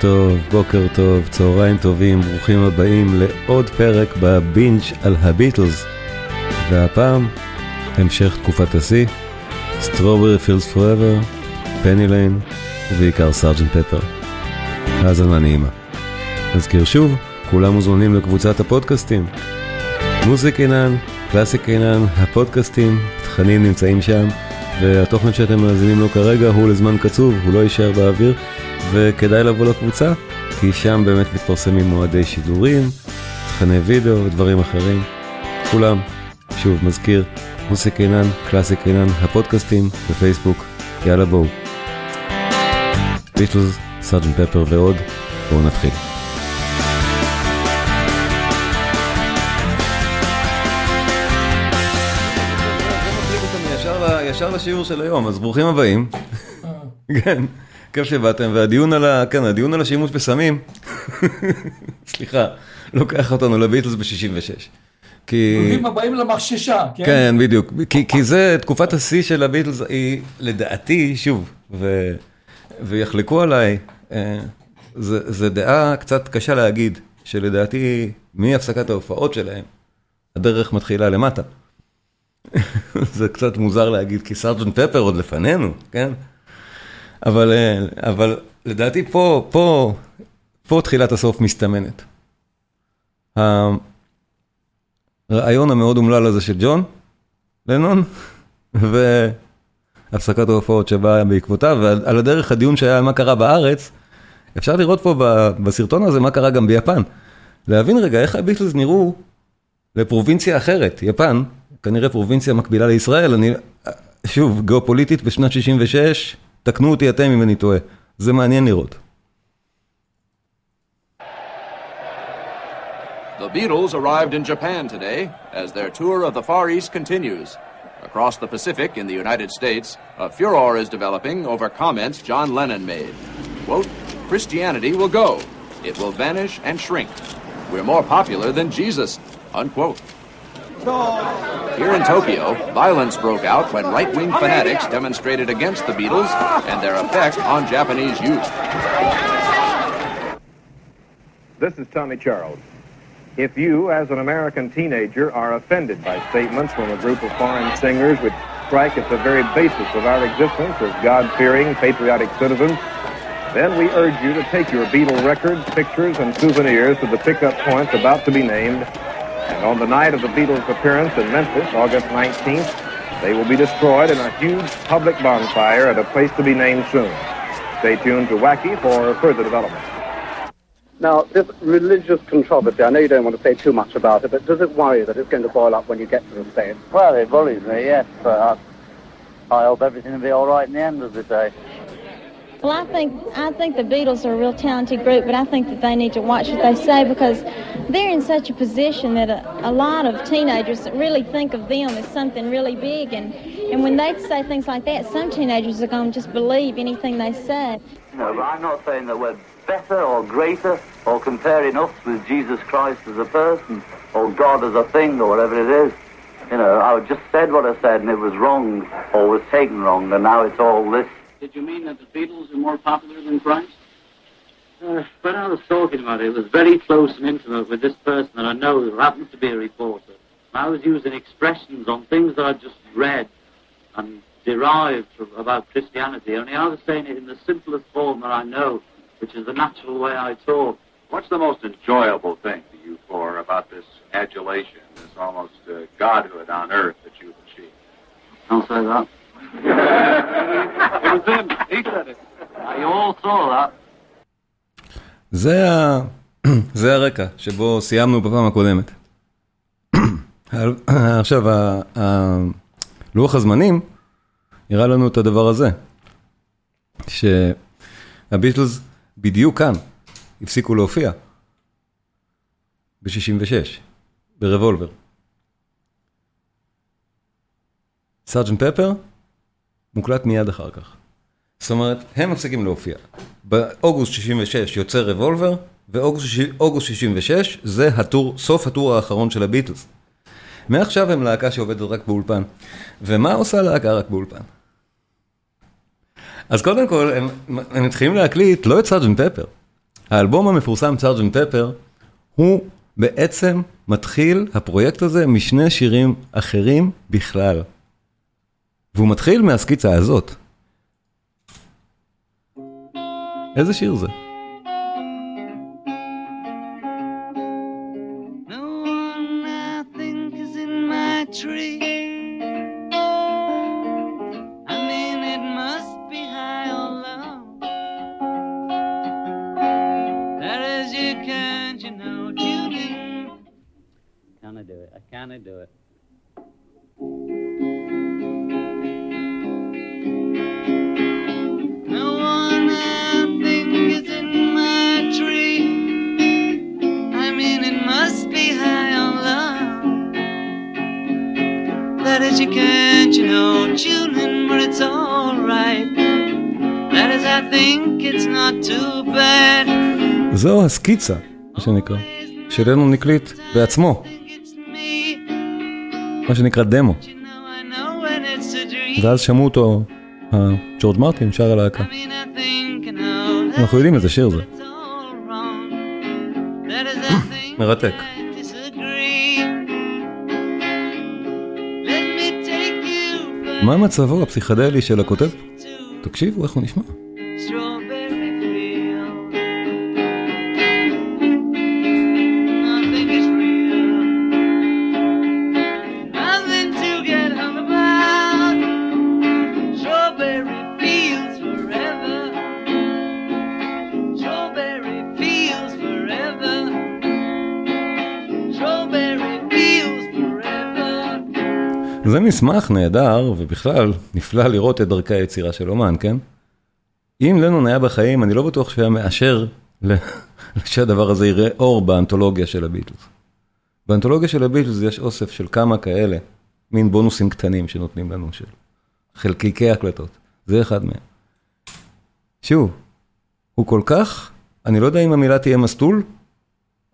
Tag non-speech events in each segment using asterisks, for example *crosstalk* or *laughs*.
טוב, בוקר טוב, צהריים טובים, ברוכים הבאים לעוד פרק בבינג' על הביטלס. והפעם, המשך תקופת השיא, Strawberry Fields Forever, Penny Lane, ובעיקר Sgt. Pepper. האזנה נעימה. נזכיר שוב, כולם מוזמנים לקבוצת הפודקאסטים. מיוזיק אינן, קלאסיק אינן, הפודקאסטים, תכנים נמצאים שם, והתוכן שאתם מאזינים לו כרגע הוא לזמן קצוב, הוא לא יישאר באוויר. וכדאי לבוא לקבוצה, כי שם באמת מתפרסמים מועדי שידורים, תכני וידאו ודברים אחרים. כולם, שוב מזכיר, מוסיק עינן, קלאסיק עינן, הפודקאסטים בפייסבוק, יאללה בואו. ביטלס, סארג'נט פפר ועוד, בואו נתחיל. ישר לשיעור של היום, אז ברוכים הבאים. כן. כיף שבאתם, והדיון על ה... כן, הדיון על השימוש בסמים, *laughs* סליחה, לוקח אותנו לביטלס ב-66. כי... ברוכים הבאים למחששה, כן? כן, בדיוק. כי, כי זה, תקופת השיא של הביטלס היא, לדעתי, שוב, ו... ויחלקו עליי, אה, זה, זה דעה קצת קשה להגיד, שלדעתי, מהפסקת ההופעות שלהם, הדרך מתחילה למטה. *laughs* זה קצת מוזר להגיד, כי סארג'נט פפר עוד לפנינו, כן? אבל, אה, אבל לדעתי פה, פה, פה תחילת הסוף מסתמנת. הרעיון המאוד אומלל הזה של ג'ון, לנון, *laughs* והפסקת ההופעות שבאה בעקבותיו, ועל הדרך הדיון שהיה על מה קרה בארץ, אפשר לראות פה בסרטון הזה מה קרה גם ביפן. להבין רגע איך הביטלס נראו לפרובינציה אחרת, יפן, כנראה פרובינציה מקבילה לישראל, אני, שוב, גיאופוליטית בשנת 66, תקנו אותי אתם אם אני טועה, זה מעניין לראות. The Beatles arrived in Japan today as their tour of the Far East continues. Across the Pacific in the United States, a furor is developing over comments John Lennon made. Quote, Christianity will go. It will vanish and shrink. We're more popular than Jesus. Unquote. Here in Tokyo, violence broke out when right-wing fanatics demonstrated against the Beatles and their effect on Japanese youth. This is Tommy Charles. If you, as an American teenager, are offended by statements from a group of foreign singers which strike at the very basis of our existence as God-fearing, patriotic citizens, then we urge you to take your Beatle records, pictures, and souvenirs to the pickup points about to be named And on the night of the Beatles' appearance in Memphis, August 19th, they will be destroyed in a huge public bonfire at a place to be named soon. Stay tuned to Wacky for further development. Now, this religious controversy, I know you don't want to say too much about it, but does it worry you that it's going to boil up when you get to the States? Well, it worries me, yes, but I, I hope everything will be all right in the end of the day. Well, I think I think the Beatles are a real talented group, but I think that they need to watch what they say because they're in such a position that a, a lot of teenagers really think of them as something really big, and and when they say things like that, some teenagers are going to just believe anything they say. No, but I'm not saying that we're better or greater or comparing us with Jesus Christ as a person or God as a thing or whatever it is. You know, I just said what I said and it was wrong or was taken wrong, and now it's all this did you mean that the Beatles are more popular than Christ? Uh, when I was talking about it, it was very close and intimate with this person that I know who happens to be a reporter. I was using expressions on things that I just read and derived from, about Christianity, only I was saying it in the simplest form that I know, which is the natural way I talk. What's the most enjoyable thing to you for about this adulation, this almost uh, godhood on earth that you've achieved? I'll say that. זה, ה... *clears throat* זה הרקע שבו סיימנו בפעם הקודמת. *clears throat* עכשיו, לוח הזמנים הראה לנו את הדבר הזה, שהביטלס בדיוק כאן הפסיקו להופיע, ב-66, ברבולבר. סארג'נט פפר מוקלט מיד אחר כך. זאת אומרת, הם מפסיקים להופיע. באוגוסט 66 יוצא רבולבר, ואוגוסט 66 זה הטור, סוף הטור האחרון של הביטלס. מעכשיו הם להקה שעובדת רק באולפן. ומה עושה להקה רק באולפן? אז קודם כל, הם, הם מתחילים להקליט לא את סארג'נט פפר. האלבום המפורסם סארג'נט פפר, הוא בעצם מתחיל, הפרויקט הזה, משני שירים אחרים בכלל. והוא מתחיל מהסקיצה הזאת. איזה שיר זה? זו הסקיצה, מה שנקרא, שלנו נקליט בעצמו. מה שנקרא דמו. ואז שמעו אותו, ג'ורג' מרטין שר הלהקה. אנחנו יודעים איזה שיר זה. מרתק. מה מצבו הפסיכדלי של הכותב? תקשיבו איך הוא נשמע. מסמך נהדר, ובכלל, נפלא לראות את דרכי היצירה של אומן, כן? אם לנון היה בחיים, אני לא בטוח שהיה מאשר *laughs* שהדבר הזה יראה אור באנתולוגיה של הביטלס. באנתולוגיה של הביטלס יש אוסף של כמה כאלה, מין בונוסים קטנים שנותנים לנו של חלקיקי הקלטות. זה אחד מהם. שוב, הוא כל כך, אני לא יודע אם המילה תהיה מסטול,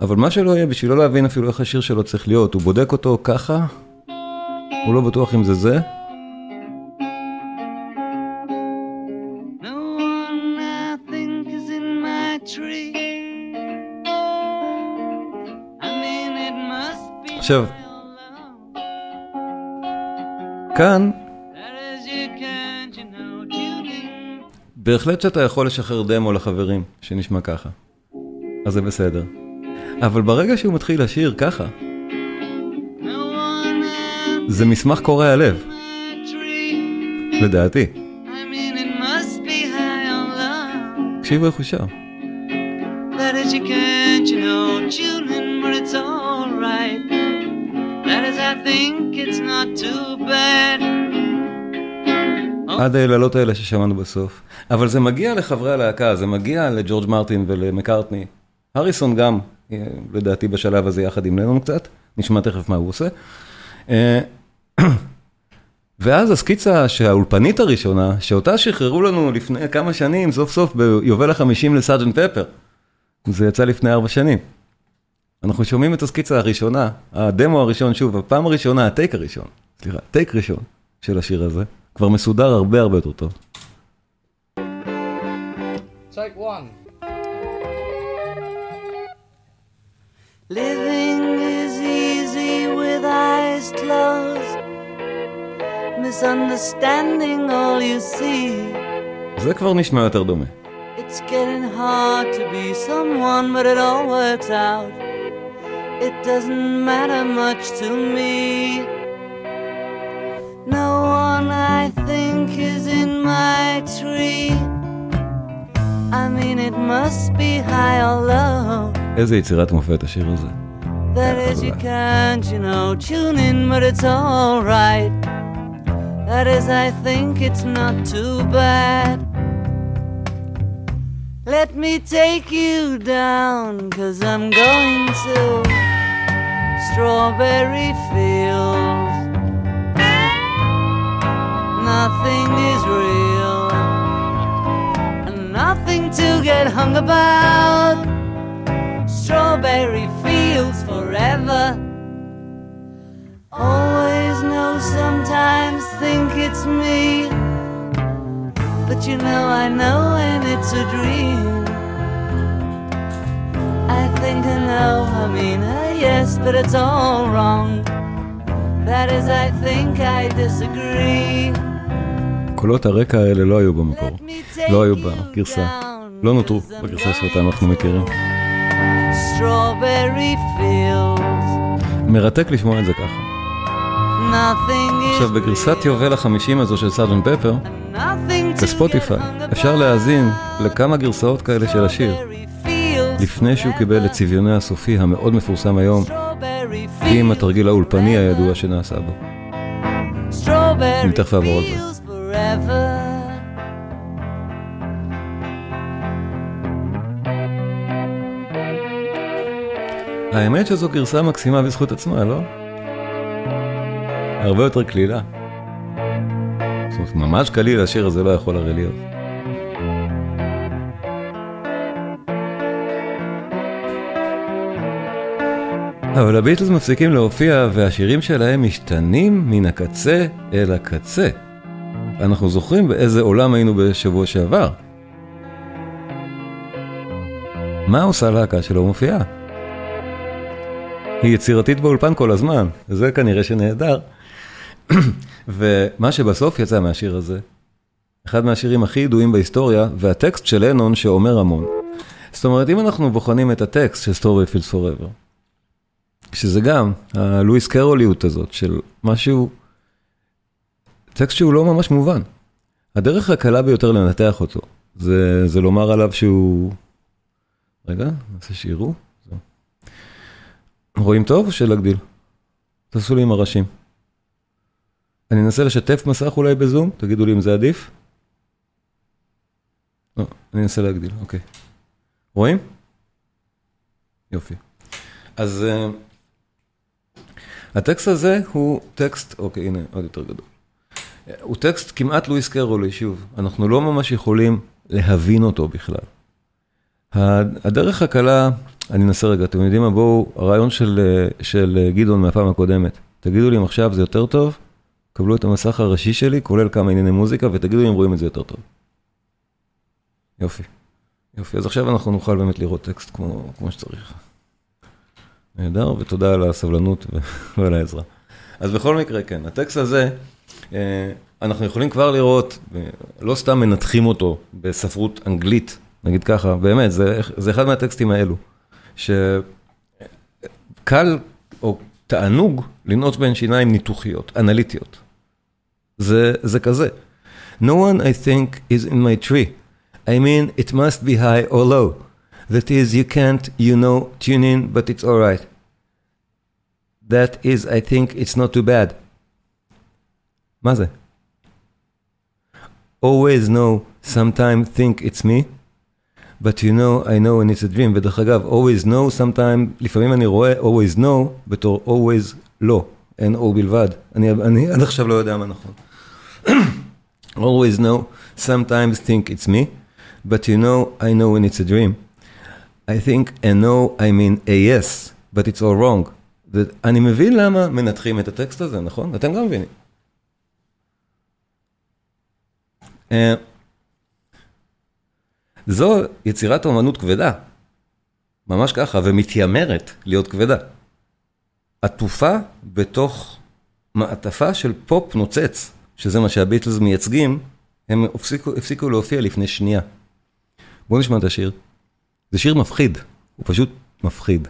אבל מה שלא יהיה, בשביל לא להבין אפילו איך השיר שלו צריך להיות, הוא בודק אותו ככה, הוא לא בטוח אם זה זה. עכשיו, כאן, בהחלט שאתה יכול לשחרר דמו לחברים שנשמע ככה, אז זה בסדר. אבל ברגע שהוא מתחיל לשיר ככה, זה מסמך קורע לב. לדעתי. תקשיבו איך הוא שר. עד היללות האלה ששמענו בסוף. אבל זה מגיע לחברי הלהקה, זה מגיע לג'ורג' מרטין ולמקארטני. הריסון גם, לדעתי בשלב הזה יחד עם לנון קצת, נשמע תכף מה הוא עושה. אה, *clears throat* ואז הסקיצה שהאולפנית הראשונה, שאותה שחררו לנו לפני כמה שנים, סוף סוף ביובל החמישים לסארג'נט פפר. זה יצא לפני ארבע שנים. אנחנו שומעים את הסקיצה הראשונה, הדמו הראשון, שוב, הפעם הראשונה, הטייק הראשון, סליחה, טייק ראשון של השיר הזה, כבר מסודר הרבה הרבה יותר טוב. Take one. Living eyes closed, misunderstanding all you see. זה כבר נשמע יותר דומה. It's getting hard to be someone, but it all works out. It doesn't matter much to me. No one I think is in my tree. I mean, it must be high or low. איזה יצירת מופת השיר הזה. That is, you can't, you know, tune in, but it's alright. That is, I think it's not too bad. Let me take you down, cause I'm going to strawberry fields. Nothing is real, and nothing to get hung about strawberry forever. Always know, sometimes think it's me. But you know I know and it's a dream I think I know, I mean, uh, yes, but it's all wrong That is, I think I disagree קולות הרקע האלה לא היו במקור, לא היו בגרסה, לא נותרו בגרסה שאותה אנחנו מכירים. מרתק לשמוע את זה ככה. עכשיו, בגרסת יובל החמישים הזו של סארג'נט פפר, בספוטיפיי, אפשר להאזין לכמה גרסאות כאלה של השיר, לפני שהוא קיבל את צביוני הסופי המאוד מפורסם היום, עם התרגיל האולפני הידוע שנעשה בו. אני תכף אעבור על זה. האמת שזו גרסה מקסימה בזכות עצמה, לא? הרבה יותר קלילה. זאת אומרת, ממש קליל השיר הזה לא יכול הרי להיות. אבל הביטלס מפסיקים להופיע והשירים שלהם משתנים מן הקצה אל הקצה. אנחנו זוכרים באיזה עולם היינו בשבוע שעבר. מה עושה להקה שלא מופיעה? היא יצירתית באולפן כל הזמן, וזה כנראה שנהדר. *clears throat* ומה שבסוף יצא מהשיר הזה, אחד מהשירים הכי ידועים בהיסטוריה, והטקסט של לנון שאומר המון. זאת אומרת, אם אנחנו בוחנים את הטקסט של סטורי פילס פוראבר, שזה גם הלואיס קרוליות הזאת של משהו, טקסט שהוא לא ממש מובן. הדרך הקלה ביותר לנתח אותו, זה, זה לומר עליו שהוא... רגע, נעשה שיראו. רואים טוב או שלהגדיל? תעשו לי עם הראשים. אני אנסה לשתף מסך אולי בזום, תגידו לי אם זה עדיף. לא, אני אנסה להגדיל, אוקיי. רואים? יופי. אז uh, הטקסט הזה הוא טקסט, אוקיי, הנה, עוד יותר גדול. הוא טקסט כמעט לואיס קרולי, שוב, אנחנו לא ממש יכולים להבין אותו בכלל. הדרך הקלה אני אנסה רגע, אתם יודעים מה, בואו, הרעיון של, של גדעון מהפעם הקודמת, תגידו לי אם עכשיו זה יותר טוב, קבלו את המסך הראשי שלי, כולל כמה ענייני מוזיקה, ותגידו לי אם רואים את זה יותר טוב. יופי, יופי, אז עכשיו אנחנו נוכל באמת לראות טקסט כמו, כמו שצריך. נהדר, ותודה על הסבלנות *laughs* ועל העזרה. אז בכל מקרה, כן, הטקסט הזה, אה, אנחנו יכולים כבר לראות, לא סתם מנתחים אותו בספרות אנגלית, נגיד ככה, באמת, זה, זה אחד מהטקסטים האלו. שקל או תענוג לנעוץ בין שיניים ניתוחיות, אנליטיות. זה, זה כזה. No one I think is in my tree. I mean, it must be high or low. That is, you can't, you know, tune in, but it's alright. That is, I think it's not too bad. מה זה? Always know, sometimes think it's me. But you know, I know when it's a dream, ודרך אגב, always know, sometimes, לפעמים אני רואה always know בתור always לא, אין או בלבד. אני, אני עד עכשיו לא יודע מה נכון. always know, sometimes think it's me, but you know, I know when it's a dream. I think and know, I mean a yes, but it's all wrong. אני מבין למה מנתחים את הטקסט הזה, נכון? אתם גם מבינים. Uh, זו יצירת אומנות כבדה, ממש ככה, ומתיימרת להיות כבדה. עטופה בתוך מעטפה של פופ נוצץ, שזה מה שהביטלס מייצגים, הם הפסיקו, הפסיקו להופיע לפני שנייה. בואו נשמע את השיר. זה שיר מפחיד, הוא פשוט מפחיד.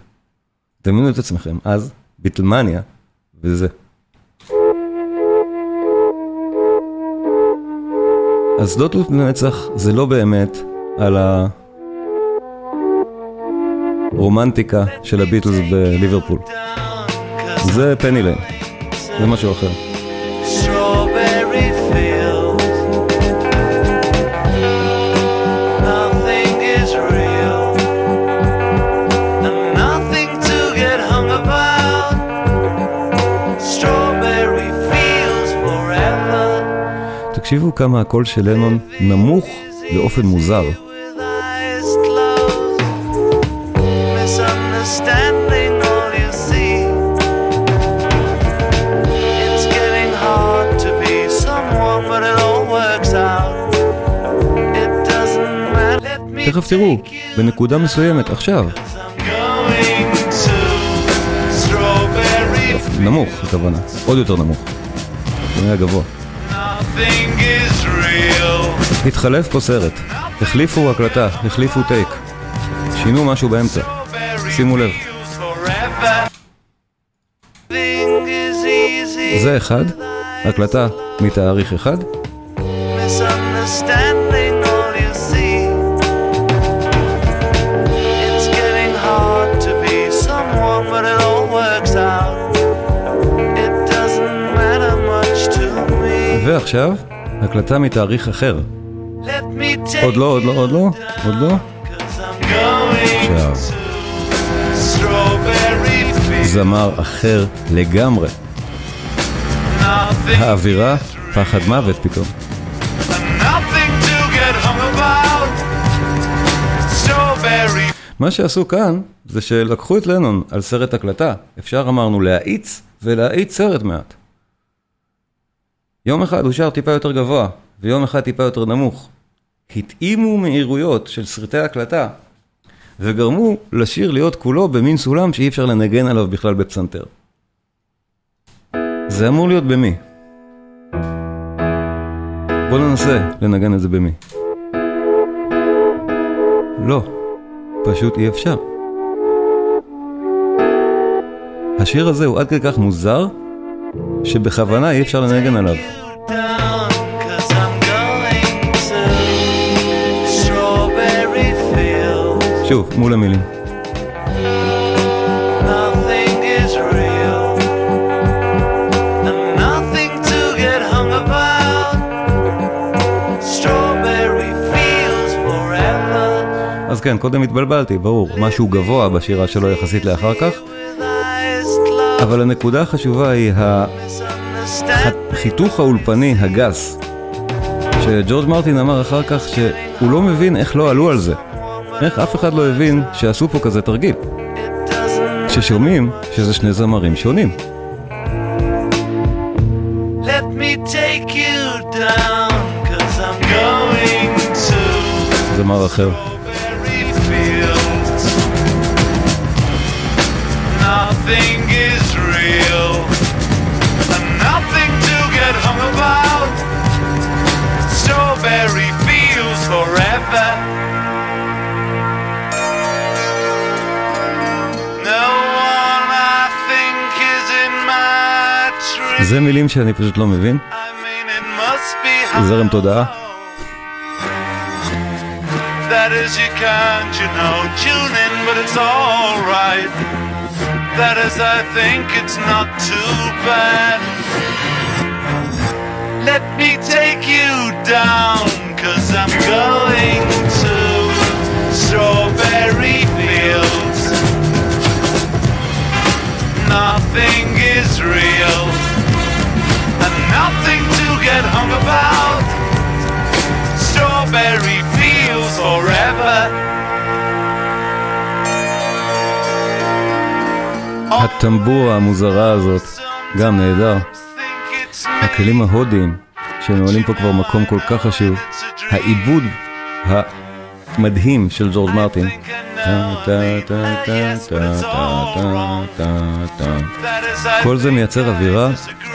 דמיינו את עצמכם, אז ביטלמניה, וזה. אז שדות לנצח זה לא באמת על הרומנטיקה של הביטלס בליברפול. זה פניליין, זה משהו אחר. תקשיבו כמה הקול של לנון נמוך באופן מוזר. תכף תראו, בנקודה מסוימת, עכשיו. נמוך, הכוונה, עוד יותר נמוך. זה היה גבוה. התחלף פה סרט, החליפו הקלטה, החליפו טייק, שינו משהו באמצע, שימו לב. זה אחד, הקלטה מתאריך אחד. ועכשיו, הקלטה מתאריך אחר. עוד לא, עוד לא, עוד לא, עוד לא. עכשיו. זמר אחר לגמרי. האווירה, פחד מוות פתאום. מה שעשו כאן, זה שלקחו את לנון על סרט הקלטה. אפשר אמרנו להאיץ ולהאיץ סרט מעט. יום אחד הוא שר טיפה יותר גבוה, ויום אחד טיפה יותר נמוך. התאימו מהירויות של סרטי הקלטה, וגרמו לשיר להיות כולו במין סולם שאי אפשר לנגן עליו בכלל בפסנתר. זה אמור להיות במי. בוא ננסה לנגן את זה במי. לא, פשוט אי אפשר. השיר הזה הוא עד כדי כך מוזר, שבכוונה אי אפשר לנגן עליו. שוב, מול המילים. אז כן, קודם התבלבלתי, ברור, משהו גבוה בשירה שלו יחסית לאחר כך, אבל הנקודה החשובה היא החיתוך האולפני הגס, שג'ורג' מרטין אמר אחר כך שהוא לא מבין איך לא עלו על זה. איך אף אחד לא הבין שעשו פה כזה תרגיל? ששומעים שזה שני זמרים שונים. זמר אחר. זה מילים שאני פשוט לא מבין. זרם תודעה. That is you can't, you know, tune in, but it's alright. That is, I think it's not too bad. Let me take you down, cause I'm going to Strawberry Fields. Nothing is real and Nothing to get hung about. Strawberry fields forever. הטמבור המוזרה הזאת, גם נהדר. הכלים ההודיים, שמעולים פה כבר מקום כל כך חשוב. העיבוד המדהים של ג'ורג' מרטין. כל זה מייצר אווירה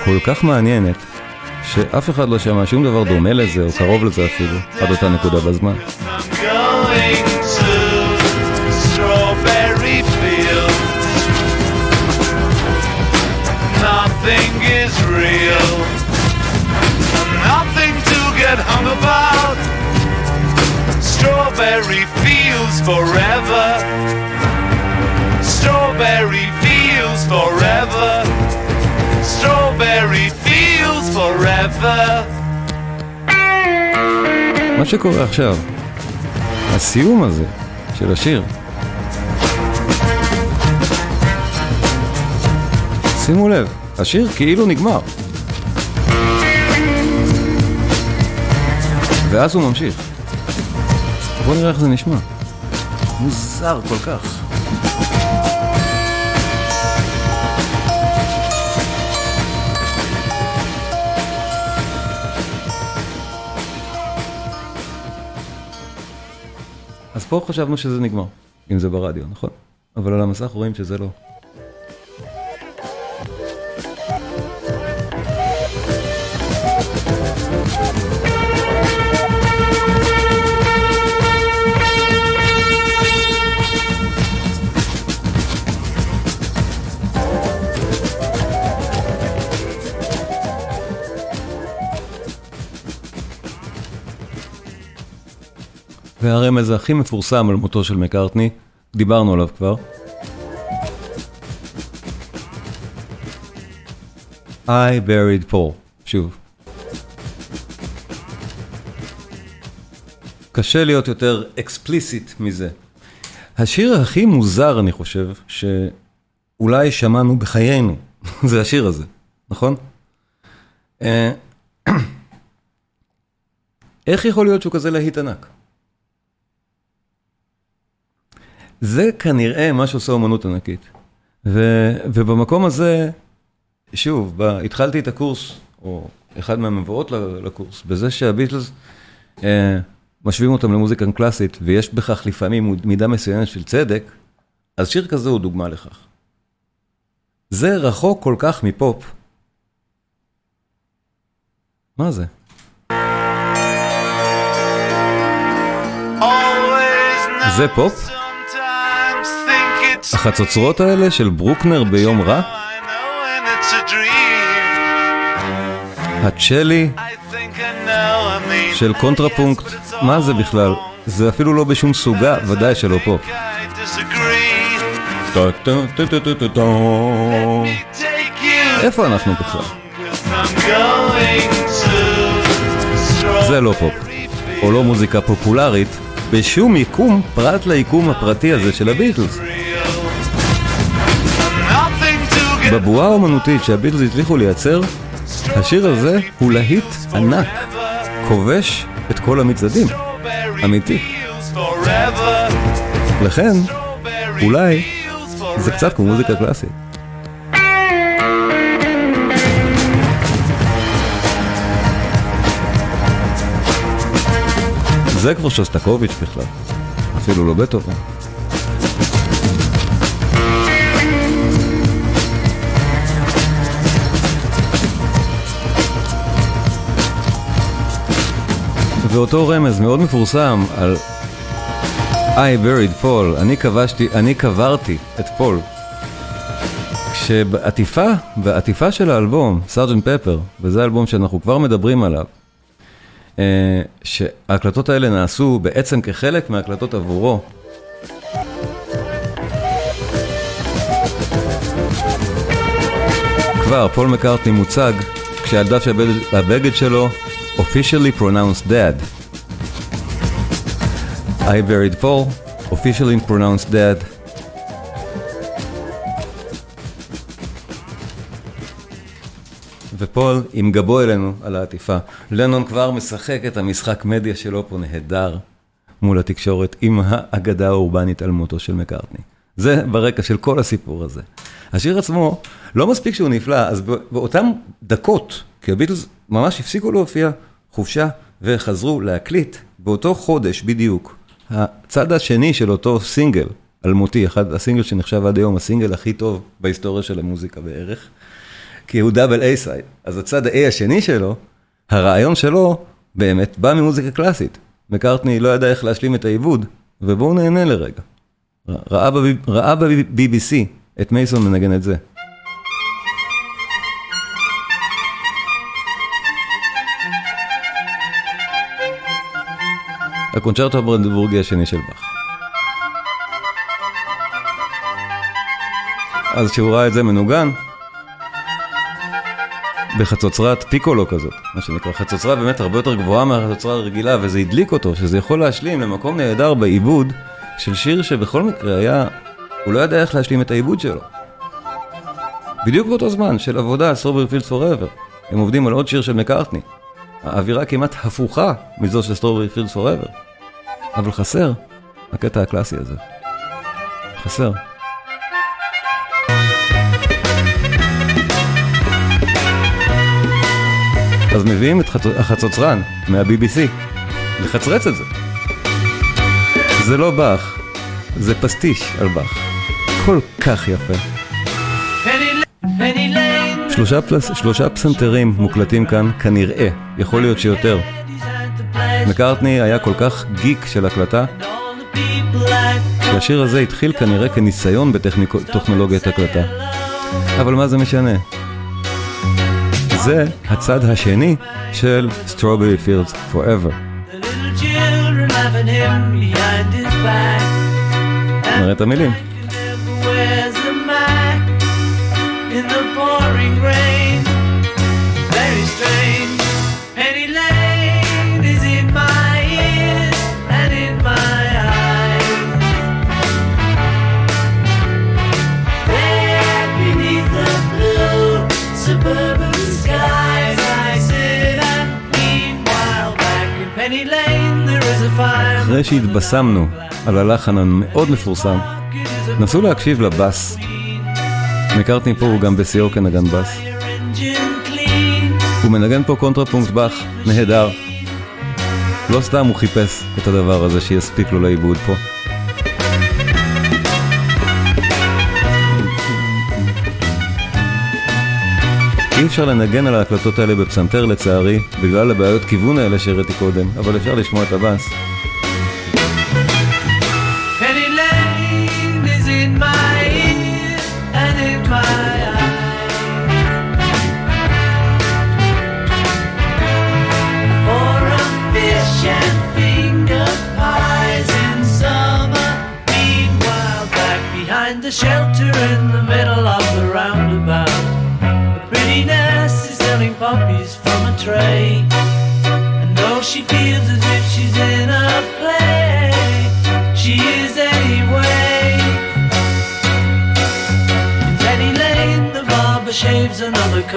כל כך מעניינת, שאף אחד לא שמע שום דבר דומה לזה, או קרוב לזה אפילו, עד אותה נקודה בזמן. Nothing is real, nothing to get hung about. Strawberry fields forever. Strawberry fields forever. Strawberry fields forever. מה שקורה עכשיו, הסיום הזה של השיר, שימו לב, השיר כאילו נגמר. ואז הוא ממשיך. בואו נראה איך זה נשמע. מוזר כל כך. אז פה חשבנו שזה נגמר, אם זה ברדיו, נכון? אבל על המסך רואים שזה לא. והרמז הכי מפורסם על מותו של מקארטני, דיברנו עליו כבר. I buried Paul, שוב. קשה להיות יותר אקספליסיט מזה. השיר הכי מוזר, אני חושב, שאולי שמענו בחיינו, *laughs* זה השיר הזה, נכון? אה, *clears throat* איך יכול להיות שהוא כזה להיט ענק? זה כנראה מה שעושה אומנות ענקית. ו, ובמקום הזה, שוב, ב, התחלתי את הקורס, או אחד מהמבואות לקורס, בזה שהביטלס, אה, משווים אותם למוזיקה קלאסית, ויש בכך לפעמים מידה מסוימת של צדק, אז שיר כזה הוא דוגמה לכך. זה רחוק כל כך מפופ. מה זה? זה פופ? החצוצרות האלה של ברוקנר ביום רע? הצ'לי של קונטרפונקט, מה זה בכלל? זה אפילו לא בשום סוגה, ודאי שלא פופ. איפה אנחנו בכלל? זה לא פופ, או לא מוזיקה פופולרית, בשום יקום פרט ליקום הפרטי הזה של הביטלס. בבועה האומנותית שהביטלס הצליחו לייצר, השיר הזה הוא להיט ענק, כובש את כל המצעדים, אמיתי. לכן, אולי זה קצת כמו מוזיקה קלאסית. זה כבר שוסטקוביץ' בכלל, אפילו לא בטהובן. ואותו רמז מאוד מפורסם על I buried Paul, אני כבשתי, אני קברתי את פול. כשבעטיפה, בעטיפה של האלבום, Sgt. Pepper, וזה האלבום שאנחנו כבר מדברים עליו, אה, שההקלטות האלה נעשו בעצם כחלק מההקלטות עבורו. כבר פול מקארטני מוצג כשעל דש הבגד שלו officially pronounced dead. I buried Paul, officially pronounced dead. ופול עם גבו אלינו על העטיפה. לנון כבר משחק את המשחק מדיה שלו פה נהדר מול התקשורת עם האגדה האורבנית על מותו של מקארטני. זה ברקע של כל הסיפור הזה. השיר עצמו, לא מספיק שהוא נפלא, אז באותן דקות, כי הביטלס ממש הפסיקו להופיע חופשה וחזרו להקליט באותו חודש בדיוק. הצד השני של אותו סינגל, אלמותי, אחד הסינגל שנחשב עד היום הסינגל הכי טוב בהיסטוריה של המוזיקה בערך, כי הוא double A side. אז הצד ה-A השני שלו, הרעיון שלו באמת בא ממוזיקה קלאסית. מקארטני לא ידע איך להשלים את העיבוד, ובואו נהנה לרגע. ראה ב-BBC את מייסון מנגן את זה. הקונצ'רטו הברנדבורגי השני של באך. אז כשהוא ראה את זה מנוגן, בחצוצרת פיקולו כזאת, מה שנקרא, חצוצרה באמת הרבה יותר גבוהה מהחצוצרה הרגילה, וזה הדליק אותו, שזה יכול להשלים למקום נהדר בעיבוד של שיר שבכל מקרה היה, הוא לא ידע איך להשלים את העיבוד שלו. בדיוק באותו זמן של עבודה, Strawberry Fields Forever, הם עובדים על עוד שיר של מקארטני. האווירה כמעט הפוכה מזו של Strawberry Fields Forever. אבל חסר הקטע הקלאסי הזה. חסר. אז מביאים את החצוצרן מה-BBC לחצרץ את זה. זה לא באך, זה פסטיש על באך. כל כך יפה. שלושה, פלס, שלושה פסנתרים מוקלטים כאן, כנראה, יכול להיות שיותר. מקארטני היה כל כך גיק של הקלטה, שהשיר הזה התחיל כנראה כניסיון בטכנולוגיית הקלטה. אבל מה זה משנה? זה הצד השני של Strawberry Fields Forever. נראה את המילים. אחרי שהתבשמנו על הלחן המאוד מפורסם, נסו להקשיב לבאס. מקארטני פה הוא גם בשיאו כנגן בס. הוא מנגן פה קונטרפונקט באך נהדר. לא סתם הוא חיפש את הדבר הזה שיספיק לו לעיבוד פה. אי אפשר לנגן על ההקלטות האלה בפסנתר לצערי, בגלל הבעיות כיוון האלה שהראיתי קודם, אבל אפשר לשמוע את הבאס.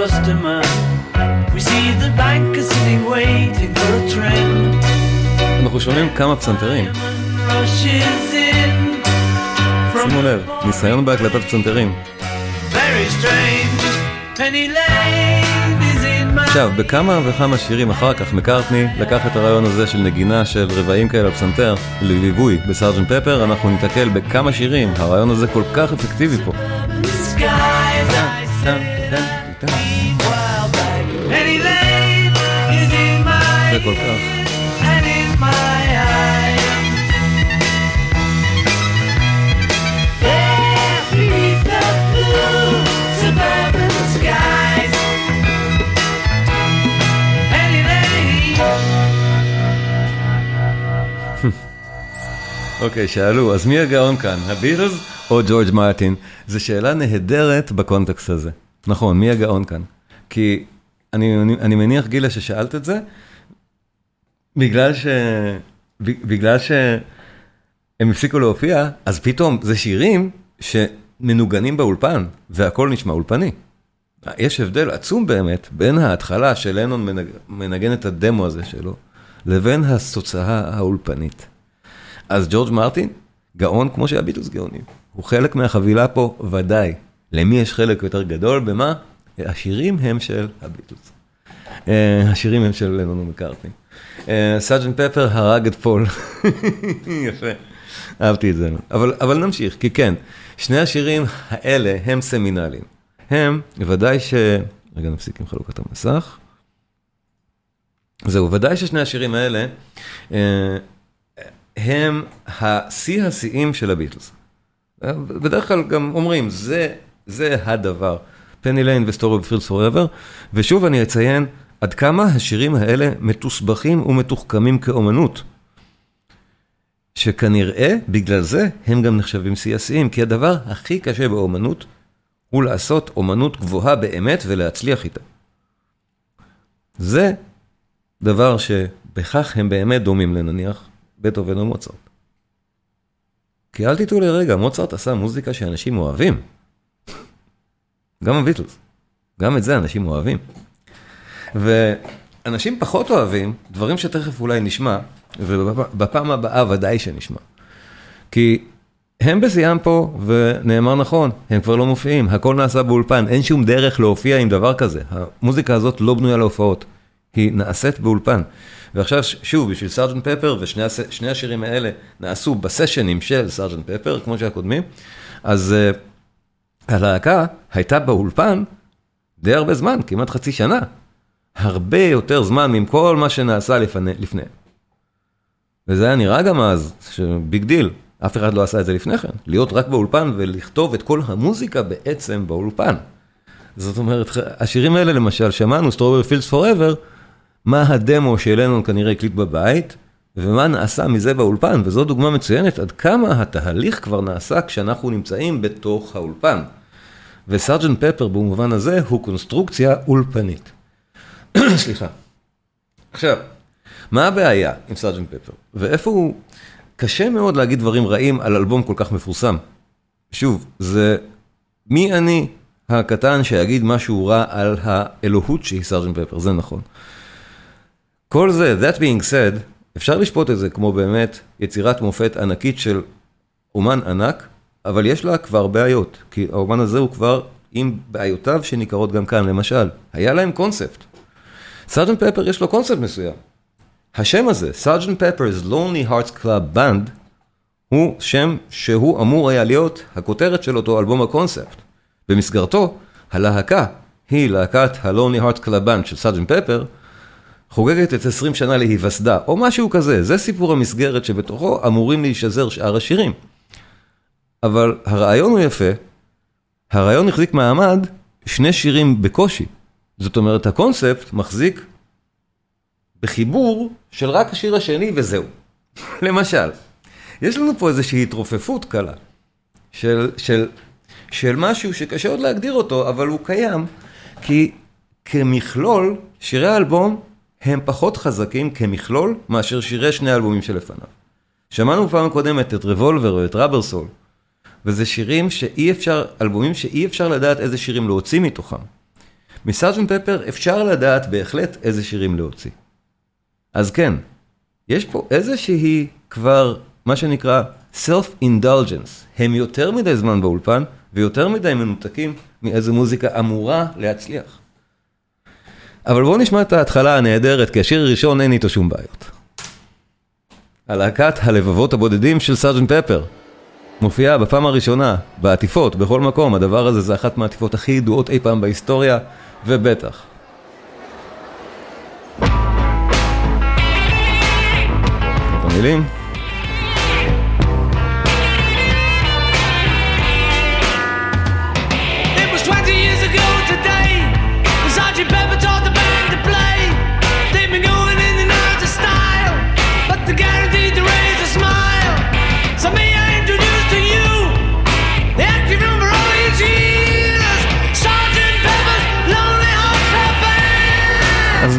Customer. We see the banker sitting waiting for a trim. אנחנו שומעים כמה פסנתרים. שימו לב, ניסיון בהקלטת פסנתרים. עכשיו, בכמה וכמה שירים אחר כך מקארטני לקח את הרעיון הזה של נגינה של רבעים כאלה בפסנתר לליווי בסארג'נט פפר, אנחנו ניתקל בכמה שירים, הרעיון הזה כל כך אפקטיבי פה. אוקיי, שאלו, אז מי הגאון כאן, הביטלס או ג'ורג' מרטין? זו שאלה נהדרת בקונטקסט הזה. נכון, מי הגאון כאן? כי אני, אני, אני מניח, גילה, ששאלת את זה, בגלל ש... בגלל שהם הפסיקו להופיע, אז פתאום זה שירים שמנוגנים באולפן, והכל נשמע אולפני. יש הבדל עצום באמת בין ההתחלה של לנון מנג... מנגן את הדמו הזה שלו, לבין התוצאה האולפנית. אז ג'ורג' מרטין, גאון כמו שהביטלס גאונים. הוא חלק מהחבילה פה, ודאי. למי יש חלק יותר גדול? במה? השירים הם של הביטלס. אה, השירים הם של לנון ומקארטני. אה, Sgt. Pepper הרג את פול. *laughs* יפה, אהבתי את זה. אבל, אבל נמשיך, כי כן, שני השירים האלה הם סמינליים. הם, ודאי ש... רגע נפסיק עם חלוקת המסך. זהו, ודאי ששני השירים האלה, אה, הם השיא השיאים של הביטלס. בדרך כלל גם אומרים, זה, זה הדבר. Penny Lane ו Strawberry Fields Forever, ושוב אני אציין עד כמה השירים האלה מתוסבכים ומתוחכמים כאומנות. שכנראה בגלל זה הם גם נחשבים שיא השיאים, כי הדבר הכי קשה באומנות הוא לעשות אומנות גבוהה באמת ולהצליח איתה. זה דבר שבכך הם באמת דומים לנניח בטהובן או מוצרט. כי אל תטעו לרגע, מוצרט עשה מוזיקה שאנשים אוהבים. גם הביטלס, גם את זה אנשים אוהבים. ואנשים פחות אוהבים דברים שתכף אולי נשמע, ובפעם הבאה ודאי שנשמע. כי הם בשיאם פה, ונאמר נכון, הם כבר לא מופיעים, הכל נעשה באולפן, אין שום דרך להופיע עם דבר כזה. המוזיקה הזאת לא בנויה להופעות, היא נעשית באולפן. ועכשיו, שוב, בשביל סארג'נט פפר, ושני השירים האלה נעשו בסשנים של סארג'נט פפר, כמו שהקודמים, אז uh, הלהקה הייתה באולפן די הרבה זמן, כמעט חצי שנה. הרבה יותר זמן מכל מה שנעשה לפני. לפני. וזה היה נראה גם אז, big deal, אף אחד לא עשה את זה לפני כן, להיות רק באולפן ולכתוב את כל המוזיקה בעצם באולפן. זאת אומרת, השירים האלה למשל, שמענו Strawberry Fields Forever, מה הדמו שלנון כנראה הקליט בבית, ומה נעשה מזה באולפן, וזו דוגמה מצוינת עד כמה התהליך כבר נעשה כשאנחנו נמצאים בתוך האולפן. וסארג'נט פפר במובן הזה הוא קונסטרוקציה אולפנית. *coughs* סליחה. עכשיו, מה הבעיה עם סארג'נט פפר? ואיפה הוא... קשה מאוד להגיד דברים רעים על אלבום כל כך מפורסם. שוב, זה מי אני הקטן שיגיד משהו רע על האלוהות שהיא סארג'נט פפר, זה נכון. כל זה, that being said, אפשר לשפוט את זה כמו באמת יצירת מופת ענקית של אומן ענק, אבל יש לה כבר בעיות, כי האומן הזה הוא כבר עם בעיותיו שניכרות גם כאן, למשל, היה להם קונספט. סארג'נט פפר יש לו קונספט מסוים. השם הזה, Sergeant Pepper's Lonely Hearts Club Band, הוא שם שהוא אמור היה להיות הכותרת של אותו אלבום הקונספט. במסגרתו, הלהקה היא להקת ה-Lonely Hearts Club Band של סארג'נט פפר, חוגגת את 20 שנה להיווסדה, או משהו כזה, זה סיפור המסגרת שבתוכו אמורים להישזר שאר השירים. אבל הרעיון הוא יפה, הרעיון החזיק מעמד שני שירים בקושי. זאת אומרת, הקונספט מחזיק בחיבור של רק השיר השני וזהו. *laughs* למשל, יש לנו פה איזושהי התרופפות קלה של, של, של משהו שקשה עוד להגדיר אותו, אבל הוא קיים, כי כמכלול, שירי האלבום הם פחות חזקים כמכלול מאשר שירי שני האלבומים שלפניו. שמענו בפעם הקודמת את רבולבר או את ראבר סול, וזה שירים שאי אפשר, אלבומים שאי אפשר לדעת איזה שירים להוציא מתוכם. מסארג'נט פפר אפשר לדעת בהחלט איזה שירים להוציא. אז כן, יש פה איזושהי כבר, מה שנקרא self-indulgence. הם יותר מדי זמן באולפן ויותר מדי מנותקים מאיזה מוזיקה אמורה להצליח. אבל בואו נשמע את ההתחלה הנהדרת, כי השיר הראשון אין איתו שום בעיות. הלהקת הלבבות הבודדים של סארג'נט פפר. מופיעה בפעם הראשונה, בעטיפות, בכל מקום, הדבר הזה זה אחת מהעטיפות הכי ידועות אי פעם בהיסטוריה, ובטח. המילים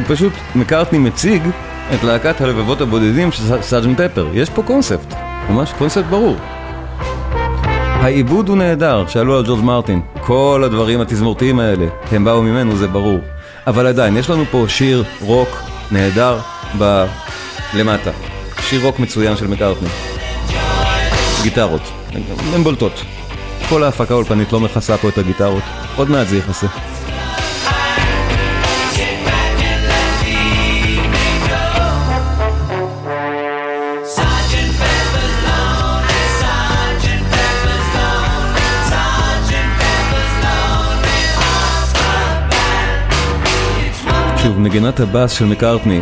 פשוט מקארטני מציג את להקת הלבבות הבודדים של סארג'נט פפר. יש פה קונספט, ממש קונספט ברור. העיבוד הוא נהדר, שאלו על ג'ורג' מרטין. כל הדברים התזמורתיים האלה, הם באו ממנו, זה ברור. אבל עדיין, יש לנו פה שיר רוק נהדר ב... למטה. שיר רוק מצוין של מקארטני. גיטרות, הן בולטות. כל ההפקה האולפנית לא מכסה פה את הגיטרות, עוד מעט זה יכסה. שוב, נגינת הבאס של מקארטני,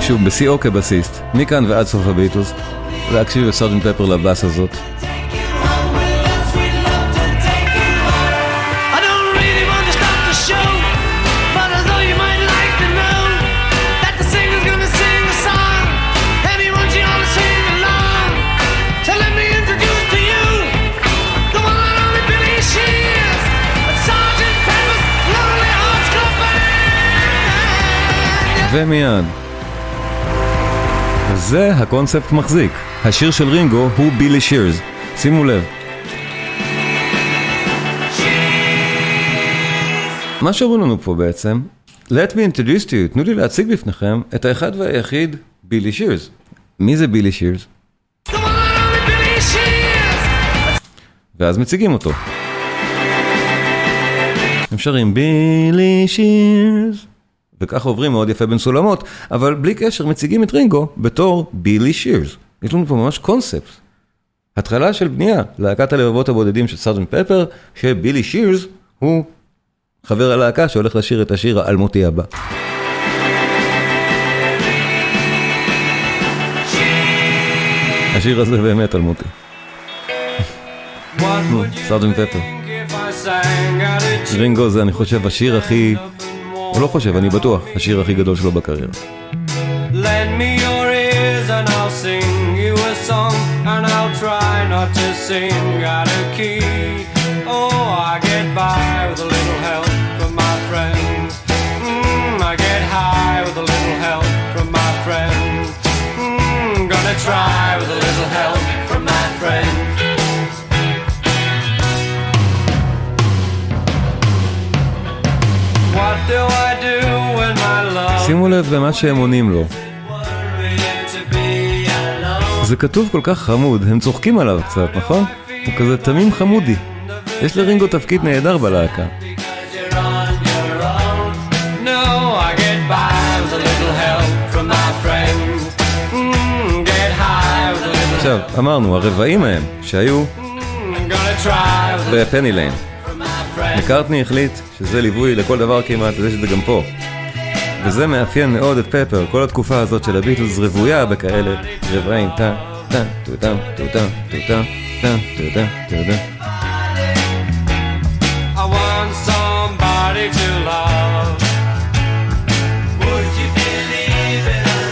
שוב, בשיאו כבסיסט, מכאן ועד סוף הביטלס, להקשיב לסארג'נט פפר לבאס הזאת. זה הקונספט מחזיק. השיר של רינגו הוא בילי שירס. שימו לב. מה שאומרים לנו פה בעצם, let me introduce to you, תנו לי להציג בפניכם את האחד והיחיד בילי שירס. מי זה בילי שירס? ואז מציגים אותו. הם שרים בילי שירס וככה עוברים מאוד יפה בין סולמות, אבל בלי קשר מציגים את רינגו בתור בילי שירס. יש לנו פה ממש קונספט. התחלה של בנייה, להקת הלבבות הבודדים של סארדן פפר, שבילי שירס הוא חבר הלהקה שהולך לשיר את השיר האלמותי הבא. השיר הזה באמת אלמותי. סארדן פפר. רינגו זה אני חושב השיר הכי, או לא חושב, אני בטוח, השיר הכי גדול שלו בקריירה. Sing you a song And I'll try not to sing out of key שימו לב למה שהם עונים לו. זה כתוב כל כך חמוד, הם צוחקים עליו קצת, נכון? הוא כזה תמים חמודי. יש לרינגו תפקיד נהדר בלהקה. עכשיו, אמרנו, הרבעים ההם, שהיו בפני ליין. מקארטני החליט שזה ליווי לכל דבר כמעט, ויש את זה גם פה. וזה מאפיין מאוד את פפר, כל התקופה הזאת של הביטלס רבויה בכאלה רבעים, טה, טה, טוטה, טוטה, טוטה, טה, טוטה, טוטה.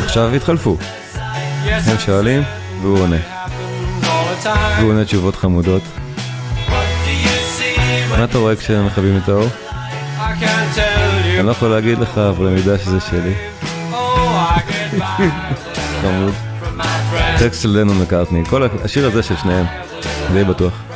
עכשיו התחלפו. הם שואלים, והוא עונה. והוא עונה תשובות חמודות. מה אתה רואה כשהם מכבים את האור? אני לא יכול להגיד לך, אבל אני יודע שזה שלי. *laughs* חמוד. טקסט של דנו מקארטני, כל השיר הזה של שניהם, די בטוח.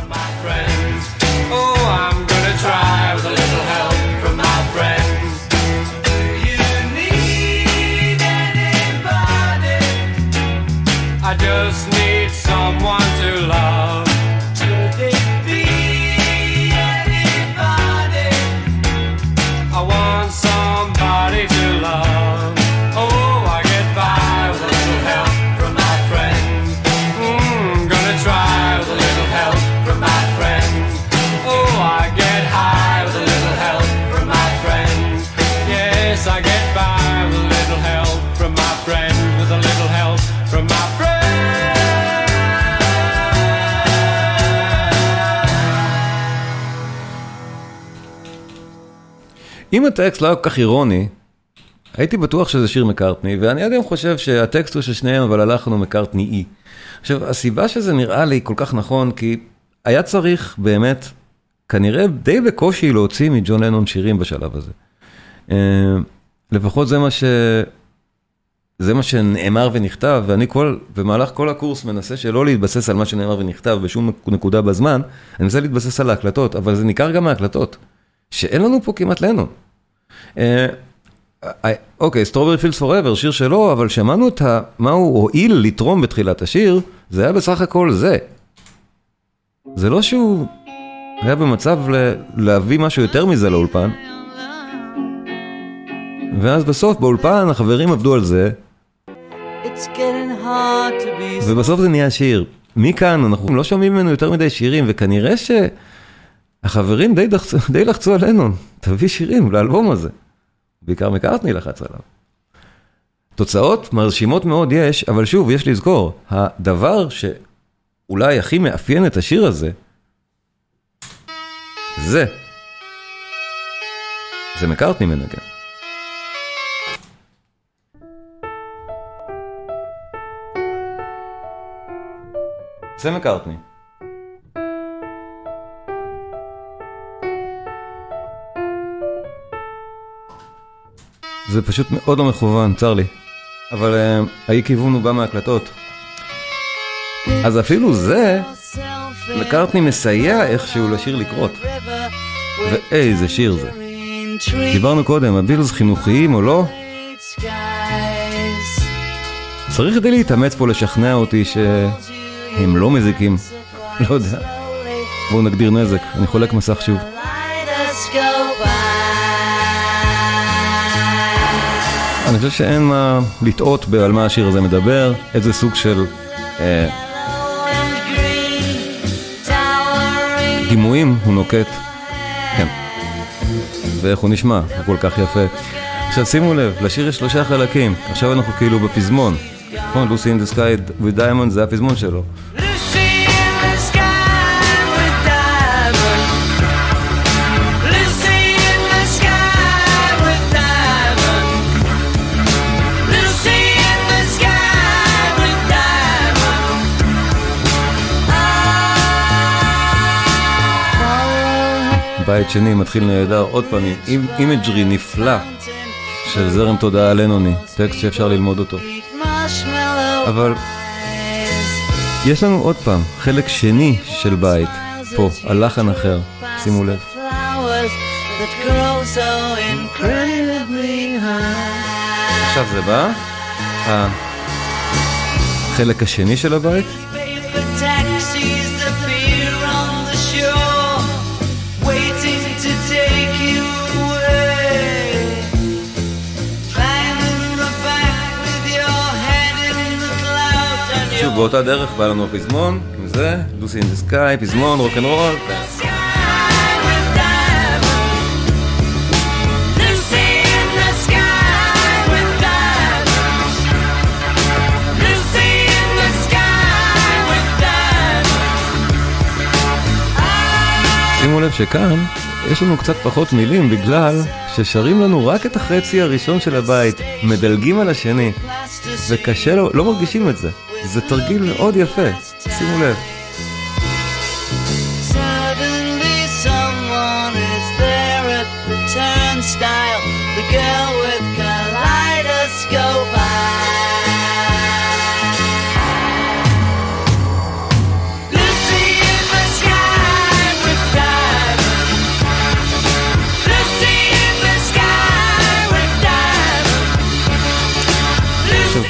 אם הטקסט לא היה כל כך אירוני, הייתי בטוח שזה שיר מקארטני, ואני עד היום חושב שהטקסט הוא של שניהם, אבל הלחן הוא מקארטני-אי. עכשיו, הסיבה שזה נראה לי כל כך נכון, כי היה צריך באמת, כנראה די בקושי להוציא מג'ון לנון שירים בשלב הזה. אה, לפחות זה מה ש... זה מה שנאמר ונכתב, ואני כל, במהלך כל הקורס מנסה שלא להתבסס על מה שנאמר ונכתב בשום נקודה בזמן, אני מנסה להתבסס על ההקלטות, אבל זה ניכר גם מההקלטות, שאין לנו פה כמעט לנון. אה, אה, אוקיי, סטרובר פילס פוראבר, שיר שלו, אבל שמענו את מה הוא הועיל לתרום בתחילת השיר, זה היה בסך הכל זה. זה לא שהוא היה במצב להביא משהו יותר מזה לאולפן. ואז בסוף באולפן החברים עבדו על זה, ובסוף זה נהיה שיר. מכאן אנחנו לא שומעים ממנו יותר מדי שירים, וכנראה שהחברים די, דחצו, *laughs* די לחצו עלינו, תביא שירים לאלבום הזה. בעיקר מקארטני לחץ עליו. תוצאות מרשימות מאוד יש, אבל שוב, יש לזכור, הדבר שאולי הכי מאפיין את השיר הזה, זה. זה מקארטני מנגן. זה מקארטני. זה פשוט מאוד לא מכוון, צר לי. אבל uh, האי כיוון הוא בא מהקלטות. אז אפילו זה, מקארטני מסייע איכשהו לשיר לקרות. ואיזה שיר זה. דיברנו קודם, הבילס חינוכיים או לא? צריך כדי להתאמץ פה לשכנע אותי שהם לא מזיקים. לא יודע. בואו נגדיר נזק, אני חולק מסך שוב. אני חושב שאין מה לטעות על מה השיר הזה מדבר, איזה סוג של אה, דימויים הוא נוקט. כן. ואיך הוא נשמע, הוא כל כך יפה. עכשיו שימו לב, לשיר יש שלושה חלקים, עכשיו אנחנו כאילו בפזמון. נכון, Lucy in the Sky with Diamonds זה הפזמון שלו. בית שני מתחיל נהדר, עוד פעם עם imagery נפלא של זרם תודעה לנוני, טקסט שאפשר ללמוד אותו. אבל יש לנו עוד פעם חלק שני של בית, פה, על לחן אחר, שימו לב. עכשיו זה בא, החלק השני של הבית. באותה דרך בא לנו הפזמון, עם זה, לוסי אין דה סקאי, פזמון, רוקנרול. שימו לב שכאן יש לנו קצת פחות מילים בגלל ששרים לנו רק את החצי הראשון של הבית, מדלגים על השני, וקשה לו, לא מרגישים את זה. זה תרגיל מאוד יפה, שימו לב.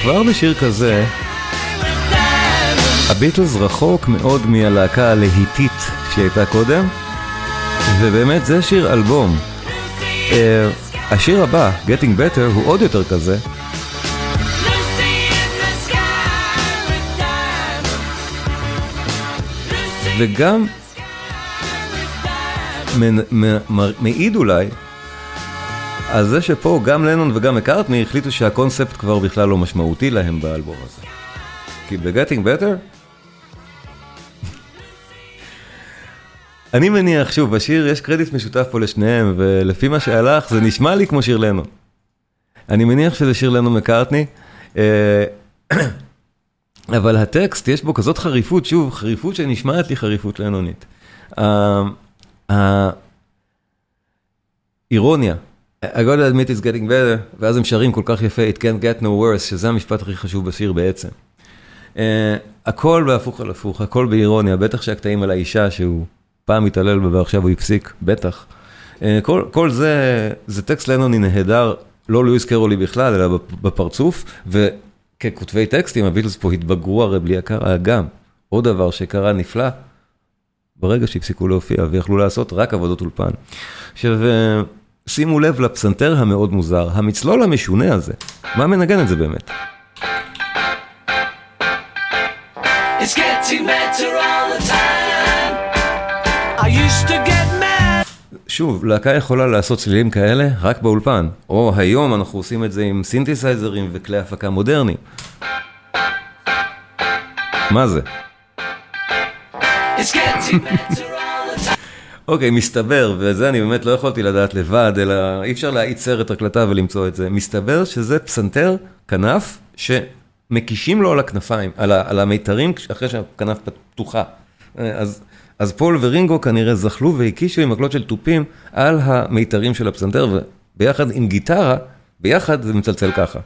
כבר בשיר כזה הביטלס רחוק מאוד מהלהקה הלהיטית שהיא הייתה קודם, ובאמת זה שיר אלבום. Uh, השיר הבא, Getting Better, הוא עוד יותר כזה. וגם מעיד אולי על זה שפה גם לנון וגם מקארטני החליטו שהקונספט כבר בכלל לא משמעותי להם באלבום הזה. כי ב-Getting Better אני מניח, שוב, בשיר יש קרדיט משותף פה לשניהם, ולפי מה שהלך, זה נשמע לי כמו שיר לנו. אני מניח שזה שיר לנו מקארטני, אה, *clears throat* אבל הטקסט, יש בו כזאת חריפות, שוב, חריפות שנשמעת לי חריפות לנונית. האירוניה, I got to admit it's getting better, ואז הם שרים כל כך יפה, it can't get no worse, שזה המשפט הכי חשוב בשיר בעצם. Uh, הכל בהפוך על הפוך, הכל באירוניה, בטח שהקטעים על האישה שהוא פעם התעלל בה ועכשיו הוא הפסיק, בטח. אה, כל, כל זה, זה טקסט לנוני נהדר, לא לואיס קרולי בכלל, אלא בפרצוף, וככותבי טקסטים, הביטלס פה התבגרו הרי בלי הכר האגם. עוד דבר שקרה נפלא, ברגע שהפסיקו להופיע ויכלו לעשות רק עבודות אולפן. עכשיו, אה, שימו לב לפסנתר המאוד מוזר, המצלול המשונה הזה, מה מנגן את זה באמת? It's getting better all the time שוב, להקה יכולה לעשות צלילים כאלה רק באולפן, או היום אנחנו עושים את זה עם סינתסייזרים וכלי הפקה מודרניים. מה זה? אוקיי, okay, מסתבר, וזה אני באמת לא יכולתי לדעת לבד, אלא אי אפשר להאיץ סרט הקלטה ולמצוא את זה. מסתבר שזה פסנתר, כנף, שמקישים לו על הכנפיים, על, על המיתרים אחרי שהכנף פתוחה. אה, אז אז פול ורינגו כנראה זחלו והקישו עם מקלות של תופים על המיתרים של הפסנתר, וביחד עם גיטרה, ביחד זה מצלצל ככה.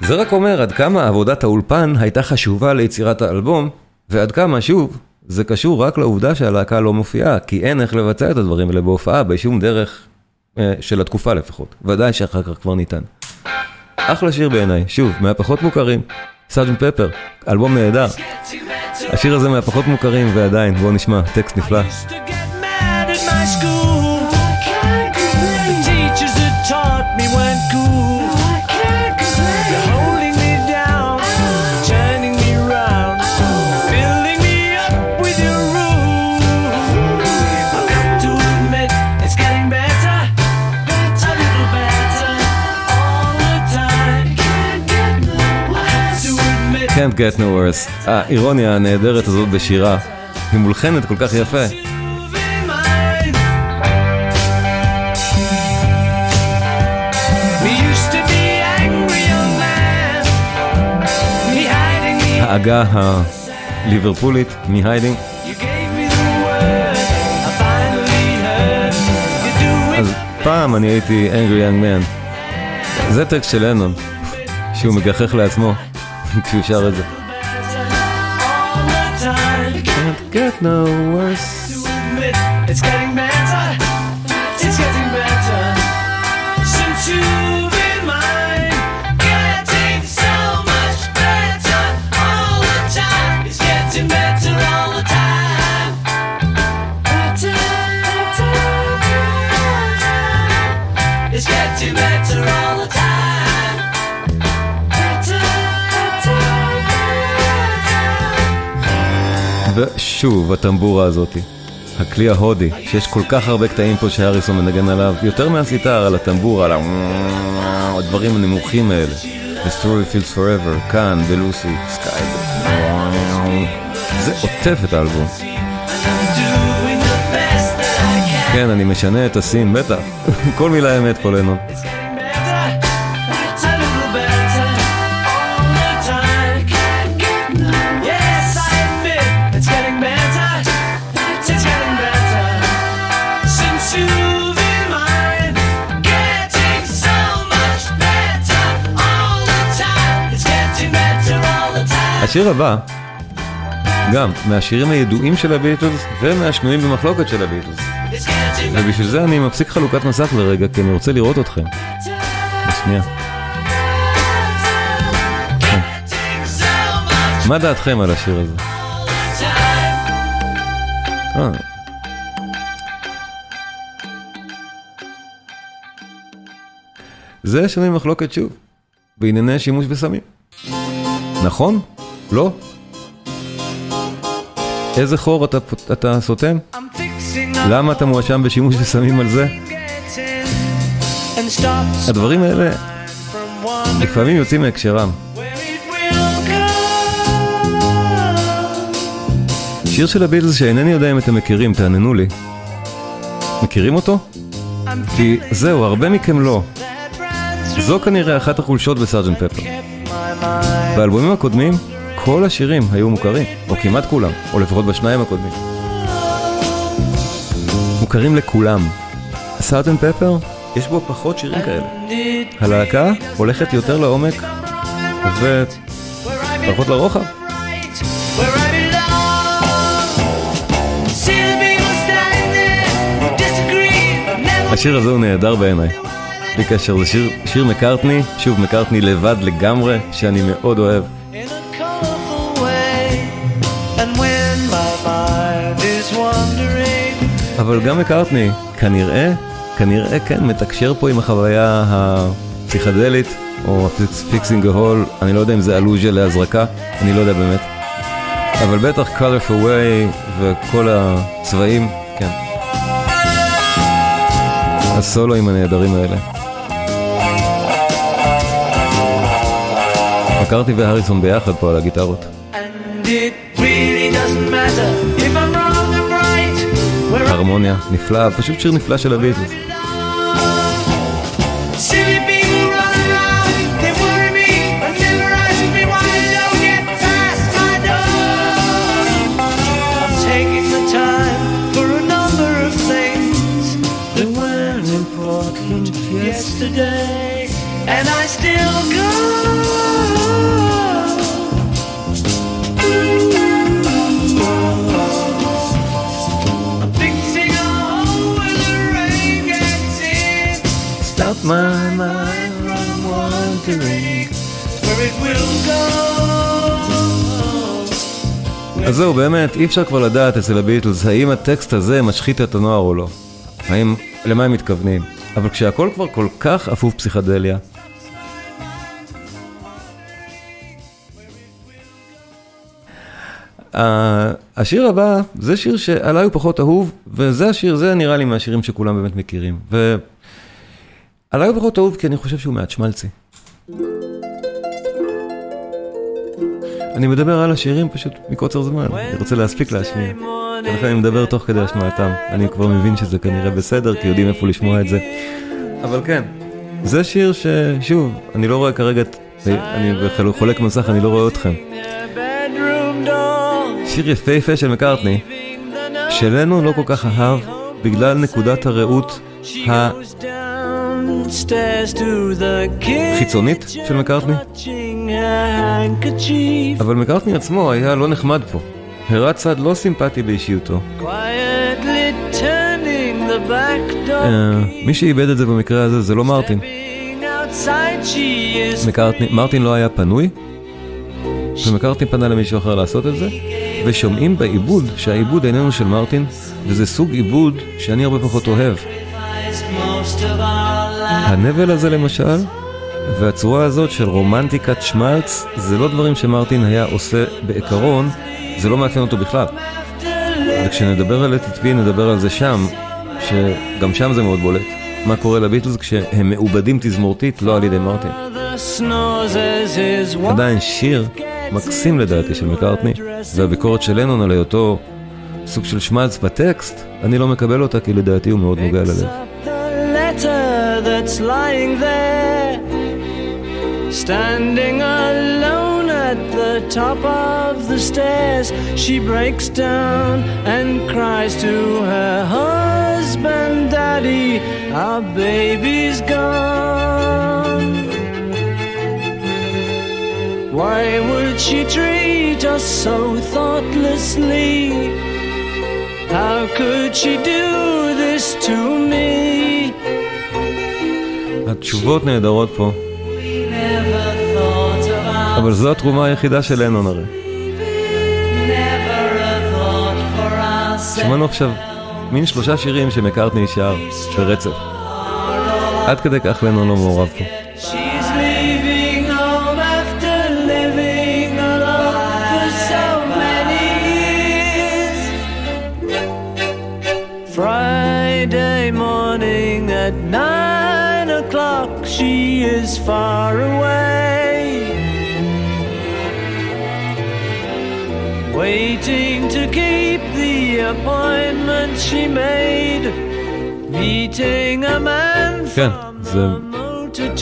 זה רק אומר עד כמה עבודת האולפן הייתה חשובה ליצירת האלבום, ועד כמה, שוב, זה קשור רק לעובדה שהלהקה לא מופיעה, כי אין איך לבצע את הדברים האלה בהופעה בשום דרך אה, של התקופה לפחות. ודאי שאחר כך כבר ניתן. אחלה שיר בעיניי, שוב, מהפחות מוכרים, סאג'נט פפר, אלבום נהדר. השיר הזה מהפחות מוכרים ועדיין, בואו נשמע, טקסט נפלא. Get no worse. האירוניה הנהדרת הזאת בשירה, היא מולחנת כל כך יפה. העגה הליברפולית me hiding. אז פעם אני הייתי angry young man. זה טקסט של לנון, שהוא מגחך לעצמו כשהוא שר את זה. Can't get no worse. It's getting better. It's getting better. Since you've ושוב הטמבורה הזאתי. הכלי ההודי, שיש כל כך הרבה קטעים פה שהאריסון מנגן עליו, יותר מהסיטר, על הטמבור, על הדברים הנמוכים האלה. The story feels forever, כאן, בלוסי, סקאי, זה עוטף את האלבום. כן, אני משנה את הסים, בטח. כל מילה אמת פה לנון. השיר הבא, גם מהשירים הידועים של הביטלס ומהשנויים במחלוקת של הביטלס. ובשביל זה אני מפסיק חלוקת מסך לרגע, כי אני רוצה לראות אתכם. שנייה. כן. מה דעתכם על השיר הזה? אה. זה שנוי מחלוקת שוב, בענייני שימוש בסמים. נכון? לא? איזה חור אתה, אתה סותם? למה אתה מואשם בשימוש בסמים על זה? הדברים האלה לפעמים יוצאים מהקשרם. שיר של הביטלס שאינני יודע אם אתם מכירים, תעננו לי. מכירים אותו? כי זהו, הרבה מכם לא. זו כנראה אחת החולשות בסארג'נט פפר. באלבומים הקודמים, כל השירים היו מוכרים, או כמעט כולם, או לפחות בשניים הקודמים. מוכרים לכולם. סארג'נט פפר, יש בו פחות שירים כאלה. הלהקה הולכת יותר לעומק ופחות לרוחב. השיר הזה הוא נהדר בעיניי. בלי קשר, זה שיר, שיר מקארטני, שוב מקארטני לבד לגמרי, שאני מאוד אוהב. אבל גם מקארטני, כנראה, כנראה כן, מתקשר פה עם החוויה הפסיכדלית, או fixing a hole, אני לא יודע אם זה אלוז'יה להזרקה, אני לא יודע באמת. אבל בטח colorful way וכל הצבעים, כן. הסולואים הנהדרים האלה. מקארטי והריסון ביחד פה על הגיטרות. הרמוניה, נפלא, פשוט שיר נפלא של הביטלס. אז זהו, באמת, אי אפשר כבר לדעת אצל הביטלס האם הטקסט הזה משחית את הנוער או לא. האם, למה הם מתכוונים. אבל כשהכל כבר כל כך אפוף פסיכדליה, השיר הבא, זה שיר שעליי הוא פחות אהוב, וזה השיר, זה נראה לי מהשירים שכולם באמת מכירים. ועליי הוא פחות אהוב כי אני חושב שהוא מעט שמלצי. אני מדבר על השירים פשוט מקוצר זמן, אני רוצה להספיק להשמיע. ולכן אני מדבר תוך כדי השמעתם. אני כבר מבין שזה כנראה בסדר, כי יודעים איפה לשמוע את זה. אבל כן, זה שיר ששוב, אני לא רואה כרגע, אני חולק מסך, אני לא רואה אתכם. שיר יפהפה של מקארטני, שלנו לא כל כך אהב בגלל נקודת הראות החיצונית של מקארטני. אבל מקארטני עצמו היה לא נחמד פה. הראה צד לא סימפטי באישיותו. אה, מי שאיבד את זה במקרה הזה זה לא מרטין. מקארטני, מרטין לא היה פנוי, ומקארטני פנה למישהו אחר לעשות את זה, ושומעים בעיבוד שהעיבוד איננו של מרטין, וזה סוג עיבוד שאני הרבה פחות אוהב. הנבל הזה למשל, והצורה הזאת של רומנטיקת שמלץ, זה לא דברים שמרטין היה עושה בעיקרון, זה לא מאפיין אותו בכלל. וכשנדבר על אתי נדבר על זה שם, שגם שם זה מאוד בולט. מה קורה לביטלס כשהם מעובדים תזמורתית, לא על ידי מרטין. עדיין שיר מקסים לדעתי של מקארטני, והביקורת של לנון על היותו סוג של שמלץ בטקסט, אני לא מקבל אותה כי לדעתי הוא מאוד נוגע ללב. Standing alone at the top of the stairs, she breaks down and cries to her husband, Daddy, our baby's gone. Why would she treat us so thoughtlessly? How could she do this to me? התשובות נהדרות פה. אבל זו התרומה היחידה של לנון הרי. שמענו עכשיו מין שלושה שירים שמקארטני שר ברצף. עד כדי כך לנון לא מעורב פה. Nine o'clock, she is far away. Waiting to keep the appointment she made, meeting a man כן, זה...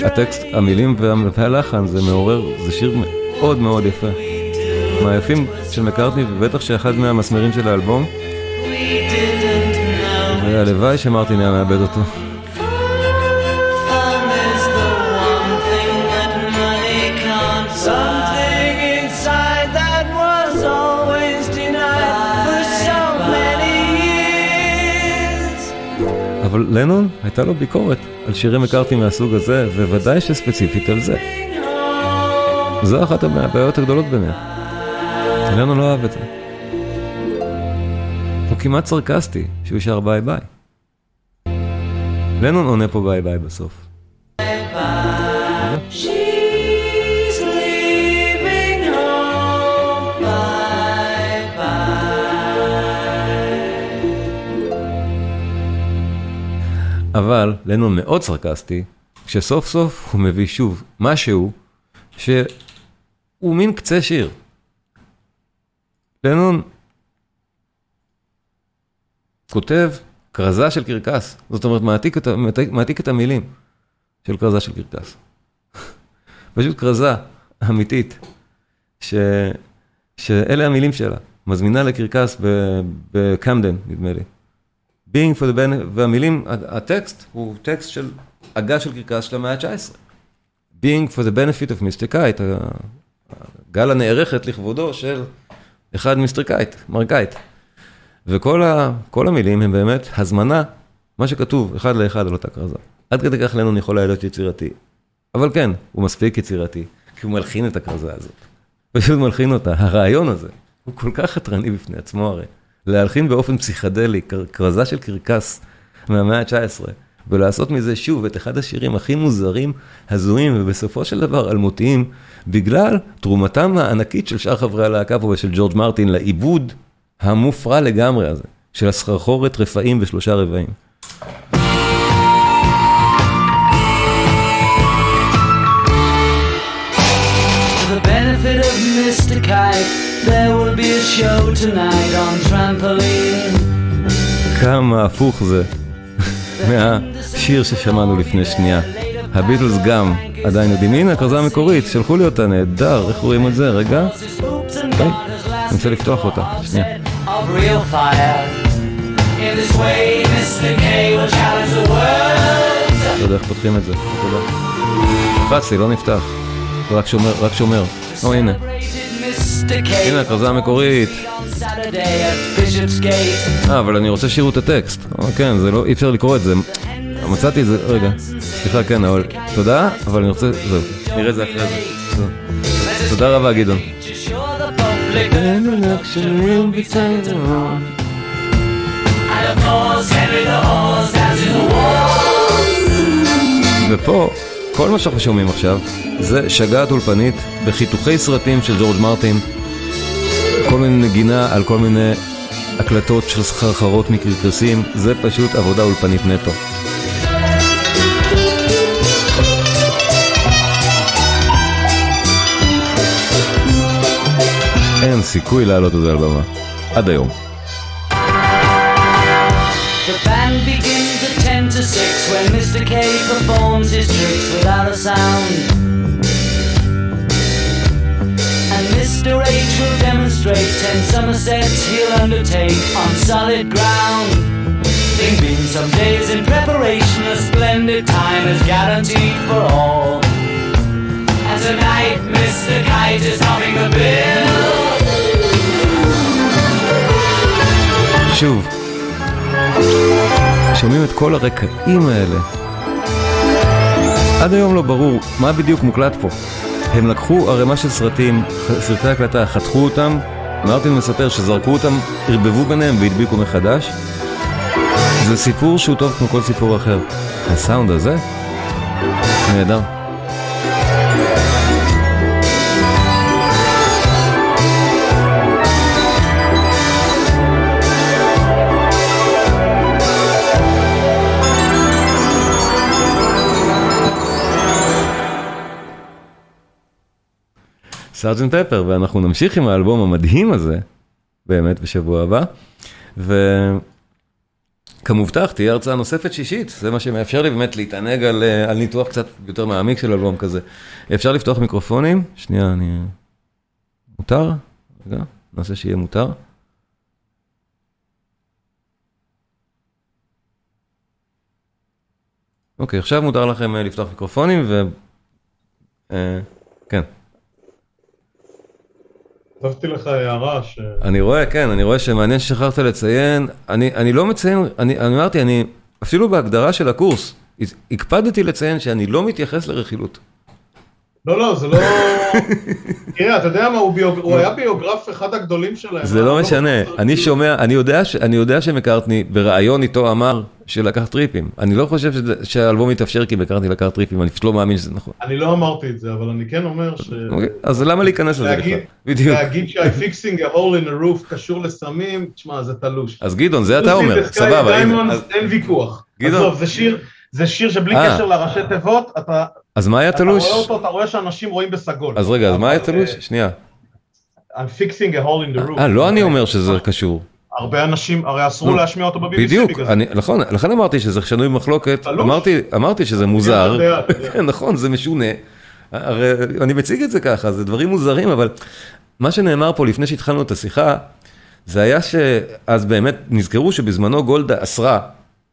הטקסט, המילים והלחן, זה מעורר, זה שיר מאוד מאוד יפה. מהיפים של מקארטני, ובטח שאחד מהמסמרים של האלבום. והלוואי שמרטין היה מאבד אותו. אבל לנון, הייתה לו ביקורת על שירי מקארטי מהסוג הזה, וודאי שספציפית על זה. זו אחת הבעיות הגדולות ביניהם. לנון לא אהב את זה. הוא כמעט סרקסטי שהוא שר bye bye. לנון עונה פה bye bye בסוף. אבל לנון מאוד סרקסטי, כשסוף סוף הוא מביא שוב משהו שהוא מין קצה שיר. לנון כותב כרזה של קרקס, זאת אומרת מעתיק את, מעתיק את המילים של כרזה של קרקס. *laughs* פשוט כרזה אמיתית, ש... שאלה המילים שלה, מזמינה לקרקס בקמדן, נדמה לי. Being for the benefit, והמילים, הטקסט הוא טקסט של הגה של קרקס של המאה ה-19. being for the benefit of Mr. Kite, הגאלה הנערכת לכבודו של אחד Mr. Kite, מר קייט. וכל ה, המילים הם באמת הזמנה, מה שכתוב אחד לאחד על אותה כרזה. עד כדי כך לנון יכול להיות יצירתי. אבל כן, הוא מספיק יצירתי, כי הוא מלחין את הכרזה הזאת. פשוט מלחין אותה. הרעיון הזה הוא כל כך חתרני בפני עצמו הרי. להלחין באופן פסיכדלי, כרזה של קרקס מהמאה ה-19, ולעשות מזה שוב את אחד השירים הכי מוזרים, הזויים, ובסופו של דבר אלמותיים, בגלל תרומתם הענקית של שאר חברי הלהקה פה ושל ג'ורג' מרטין לעיבוד המופרע לגמרי הזה, של הסחרחורת רפאים ושלושה רבעים. kite. There will be a show tonight on trampoline. כמה הפוך זה מהשיר ששמענו לפני שנייה. הביטלס גם עדיין יודעים, הנה הכרזה המקורית, שלחו לי אותה נהדר, איך רואים את זה? רגע. אני רוצה לפתוח אותה, שנייה. לא יודע איך פותחים את זה, תודה. לחצתי, לא נפתח. רק שומר, רק שומר. או הנה. הנה הכרזה המקורית. אה, אבל אני רוצה שיראו את הטקסט. אה, כן, זה לא, אי אפשר לקרוא את זה. מצאתי את זה, רגע. סליחה, כן, אבל... תודה, אבל אני רוצה... זהו, נראה את זה אחרי זה. תודה רבה, גדעון. ופה, כל מה שאנחנו שומעים עכשיו, זה שגעת אולפנית בחיתוכי סרטים של ג'ורג' מרטין, כל מיני נגינה על כל מיני הקלטות של סחרחרות מקרקסים, זה פשוט עבודה אולפנית נטו. אין סיכוי להעלות את זה על במה. עד היום. K performs his tricks without a sound. And Mr. H will demonstrate 10 Somersets he'll undertake on solid ground. There've been some days in preparation, a splendid time is guaranteed for all. And tonight, Mr. Kite is topping the bill. שוב, שומעים את כל הרקעים האלה. עד היום לא ברור מה בדיוק מוקלט פה. הם לקחו ערימה של סרטים, סרטי הקלטה, חתכו אותם, מרטין מספר שזרקו אותם, ערבבו ביניהם והדביקו מחדש. זה סיפור שהוא טוב כמו כל סיפור אחר. הסאונד הזה, נהדר. סארג'נט פפר, ואנחנו נמשיך עם האלבום המדהים הזה, באמת, בשבוע הבא. וכמובטח, תהיה הרצאה נוספת שישית, זה מה שמאפשר לי באמת להתענג על, אה, על ניתוח קצת יותר מעמיק של אלבום כזה. אפשר לפתוח מיקרופונים? שנייה, אני... מותר? רגע, נעשה שיהיה מותר. אוקיי, עכשיו מותר לכם אה, לפתוח מיקרופונים ו... אה, כן. כתבתי לך הערה ש... אני רואה, כן, אני רואה שמעניין ששכחת לציין, אני, אני לא מציין, אני, אני אמרתי, אני, אפילו בהגדרה של הקורס, הקפדתי לציין שאני לא מתייחס לרכילות. לא, לא, זה לא... *laughs* תראה, אתה יודע מה, הוא, ביוג... הוא היה ביוגרף אחד הגדולים שלהם. זה לא משנה, אני שומע, אני יודע, ש, אני יודע שמקארטני בריאיון איתו אמר שלקח טריפים. אני לא חושב שהאלבום יתאפשר כי מקארטני לקח טריפים, אני פשוט לא מאמין שזה נכון. אני לא אמרתי את זה, אבל אני כן אומר ש... אוקיי, אז למה להיכנס לזה בכלל? בדיוק. להגיד שה-fixing a hole in a roof קשור לסמים, תשמע, זה תלוש. אז גדעון, זה אתה אומר, סבבה. אין ויכוח. גדעון. זה שיר, זה שיר שבלי אה. קשר לראשי תיבות, אתה... אז מה היה אתה תלוש? רואה אותו, אתה רואה שאנשים רואים בסגול. אז רגע, אז מה היה תלוש? אה, שנייה. I'm fixing a hole in the roof. אה, לא אני אומר שזה קשור. הרבה אנשים, הרי אסרו נו, להשמיע אותו ב-BBC בדיוק. אני, נכון, לכן אמרתי שזה שנוי במחלוקת, תלוש. אמרתי, אמרתי שזה מוזר. *laughs* כן, נכון, זה משונה, הרי אני מציג את זה ככה, זה דברים מוזרים, אבל מה שנאמר פה לפני שהתחלנו את השיחה, זה היה שאז באמת נזכרו שבזמנו גולדה אסרה,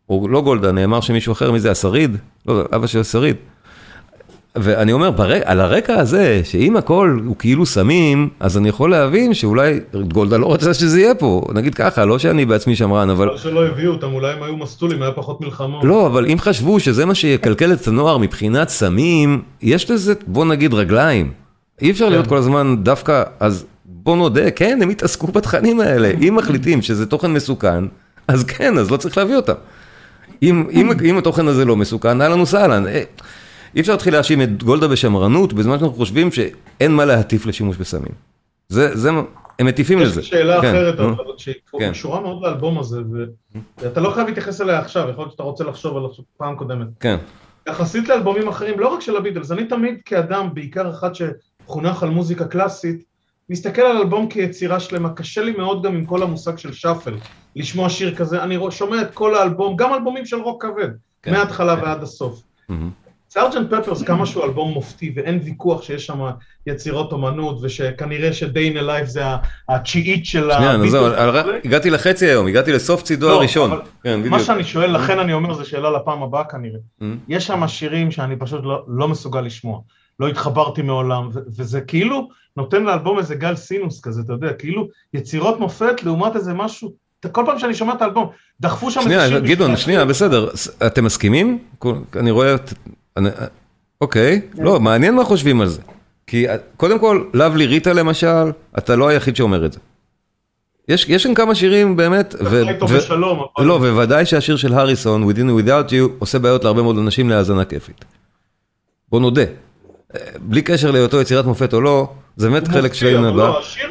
או לא גולדה, נאמר שמישהו אחר מזה, השריד, לא, אבא של השריד. ואני אומר, ברק, על הרקע הזה, שאם הכל הוא כאילו סמים, אז אני יכול להבין שאולי גולדה לא רוצה שזה יהיה פה, נגיד ככה, לא שאני בעצמי שמרן, אבל... אבל שלא הביאו אותם, אולי הם היו מסטולים, היה פחות מלחמות. לא, אבל אם חשבו שזה מה שיקלקל את הנוער מבחינת סמים, יש לזה, בוא נגיד, רגליים. אי אפשר להיות כל הזמן דווקא, אז בוא נודה, כן, הם התעסקו בתכנים האלה. אם מחליטים שזה תוכן מסוכן, אז כן, אז לא צריך להביא אותם. אם, אם, אם התוכן הזה לא מסוכן, אהלן וסהלן. אי אפשר להתחיל להאשים את גולדה בשמרנות, בזמן שאנחנו חושבים שאין מה להטיף לשימוש בסמים. זה, זה, הם מטיפים יש לזה. לי שאלה כן, אחרת. אבל שהיא כן. קשורה מאוד לאלבום הזה, ואתה לא חייב להתייחס אליה עכשיו, יכול להיות שאתה רוצה לחשוב על פעם קודמת. כן. יחסית לאלבומים אחרים, לא רק של הביטלס, אני תמיד כאדם, בעיקר אחד שחונך על מוזיקה קלאסית, מסתכל על אלבום כיצירה שלמה, קשה לי מאוד גם עם כל המושג של shuffle, לשמוע שיר כזה, אני שומע את כל האלבום, גם אלבומים של רוק כבד, כן. מההתחלה ועד הסוף. מהמם. סארג'נט פפרס, כמה שהוא אלבום מופתי, ואין ויכוח שיש שם יצירות אומנות, ושכנראה שדיין אלייב זה ה- התשיעית של שנייה, נו, זהו. הגעתי לחצי היום, הגעתי לסוף צידו לא, הראשון. כן, מה. שאני שואל, לכן אני אומר, זו שאלה לפעם הבאה כנראה. Mm. יש שם שירים שאני פשוט לא, לא מסוגל לשמוע. לא התחברתי מעולם, וזה כאילו נותן לאלבום איזה גל סינוס כזה, אתה יודע, כאילו יצירות מופת לעומת איזה משהו, כל פעם שאני שומע את האלבום, דחפו שם איזה שנייה, שיר גדעון, שנייה, בסדר. אתם מסכימים? אני רואה... אני- אוקיי, לא, מעניין מה חושבים על זה. כי אה, קודם כל, לאבלי ריטה למשל, אתה לא היחיד שאומר את זה. יש יש שם כמה שירים באמת, ו- ו- בשלום, אבל- לא, ובוודאי שהשיר של הריסון, Within and Without You, עושה בעיות להרבה מאוד אנשים להאזנה כיפית. בוא נודה. אה, בלי קשר להיותו יצירת מופת או לא, זה באמת חלק של... לא, הוא- שלא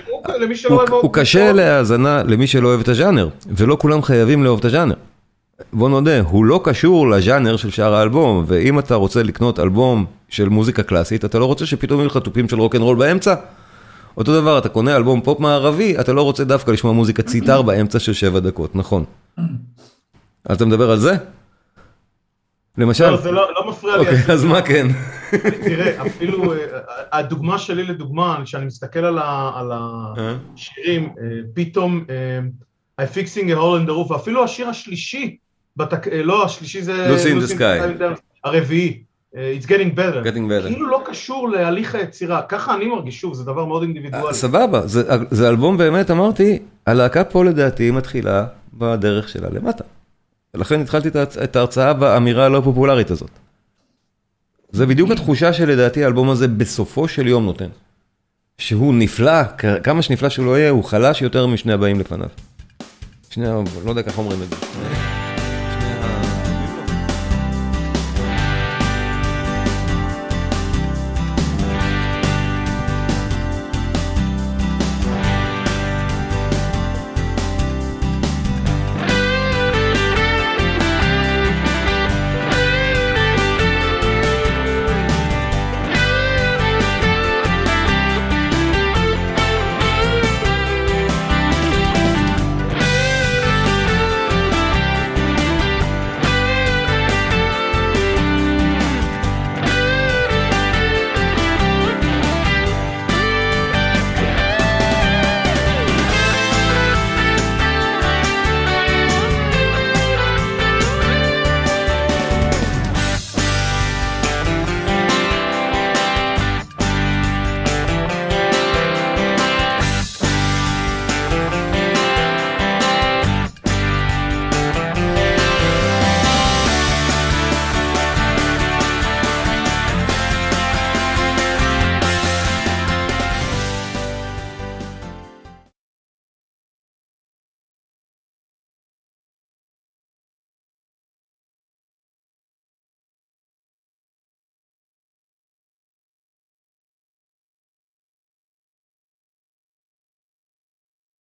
הוא, אוהב... הוא קשה להאזנה למי שלא אוהב את הז'אנר, ולא כולם חייבים לאהוב את הז'אנר. בוא נודה, הוא לא קשור לז'אנר של שאר האלבום, ואם אתה רוצה לקנות אלבום של מוזיקה קלאסית, אתה לא רוצה שפתאום יהיו לך תופים של רוקנרול באמצע. אותו דבר, אתה קונה אלבום פופ מערבי, אתה לא רוצה דווקא לשמוע מוזיקה ציטר *clears throat* באמצע של שבע דקות, נכון. *clears throat* אז אתה מדבר על זה? למשל? לא, זה לא לא מפריע לי. אוקיי, אז מה כן? *laughs* תראה, אפילו, אה, הדוגמה שלי לדוגמה, כשאני מסתכל על ה- על? השירים, אה, פתאום אה, I fixing a hole in the roof, ואפילו השיר השלישי, בתק- אה, לא, השלישי זה... In the Lucy Sky. הרביעי, אה, It's getting better. Getting better. כאילו לא קשור להליך היצירה, ככה אני מרגיש, שוב, זה דבר מאוד אינדיבידואלי. סבבה, זה, זה אלבום באמת, אמרתי, הלהקה פה לדעתי מתחילה בדרך שלה למטה. ולכן התחלתי את ההרצ- את ההרצאה באמירה הלא פופולרית הזאת. זה בדיוק התחושה שלדעתי האלבום הזה בסופו של יום נותן. שהוא נפלא, כמה שנפלא שהוא לא יהיה, הוא חלש יותר משני הבאים לפניו. שני, לא יודע ככה אומרים את זה.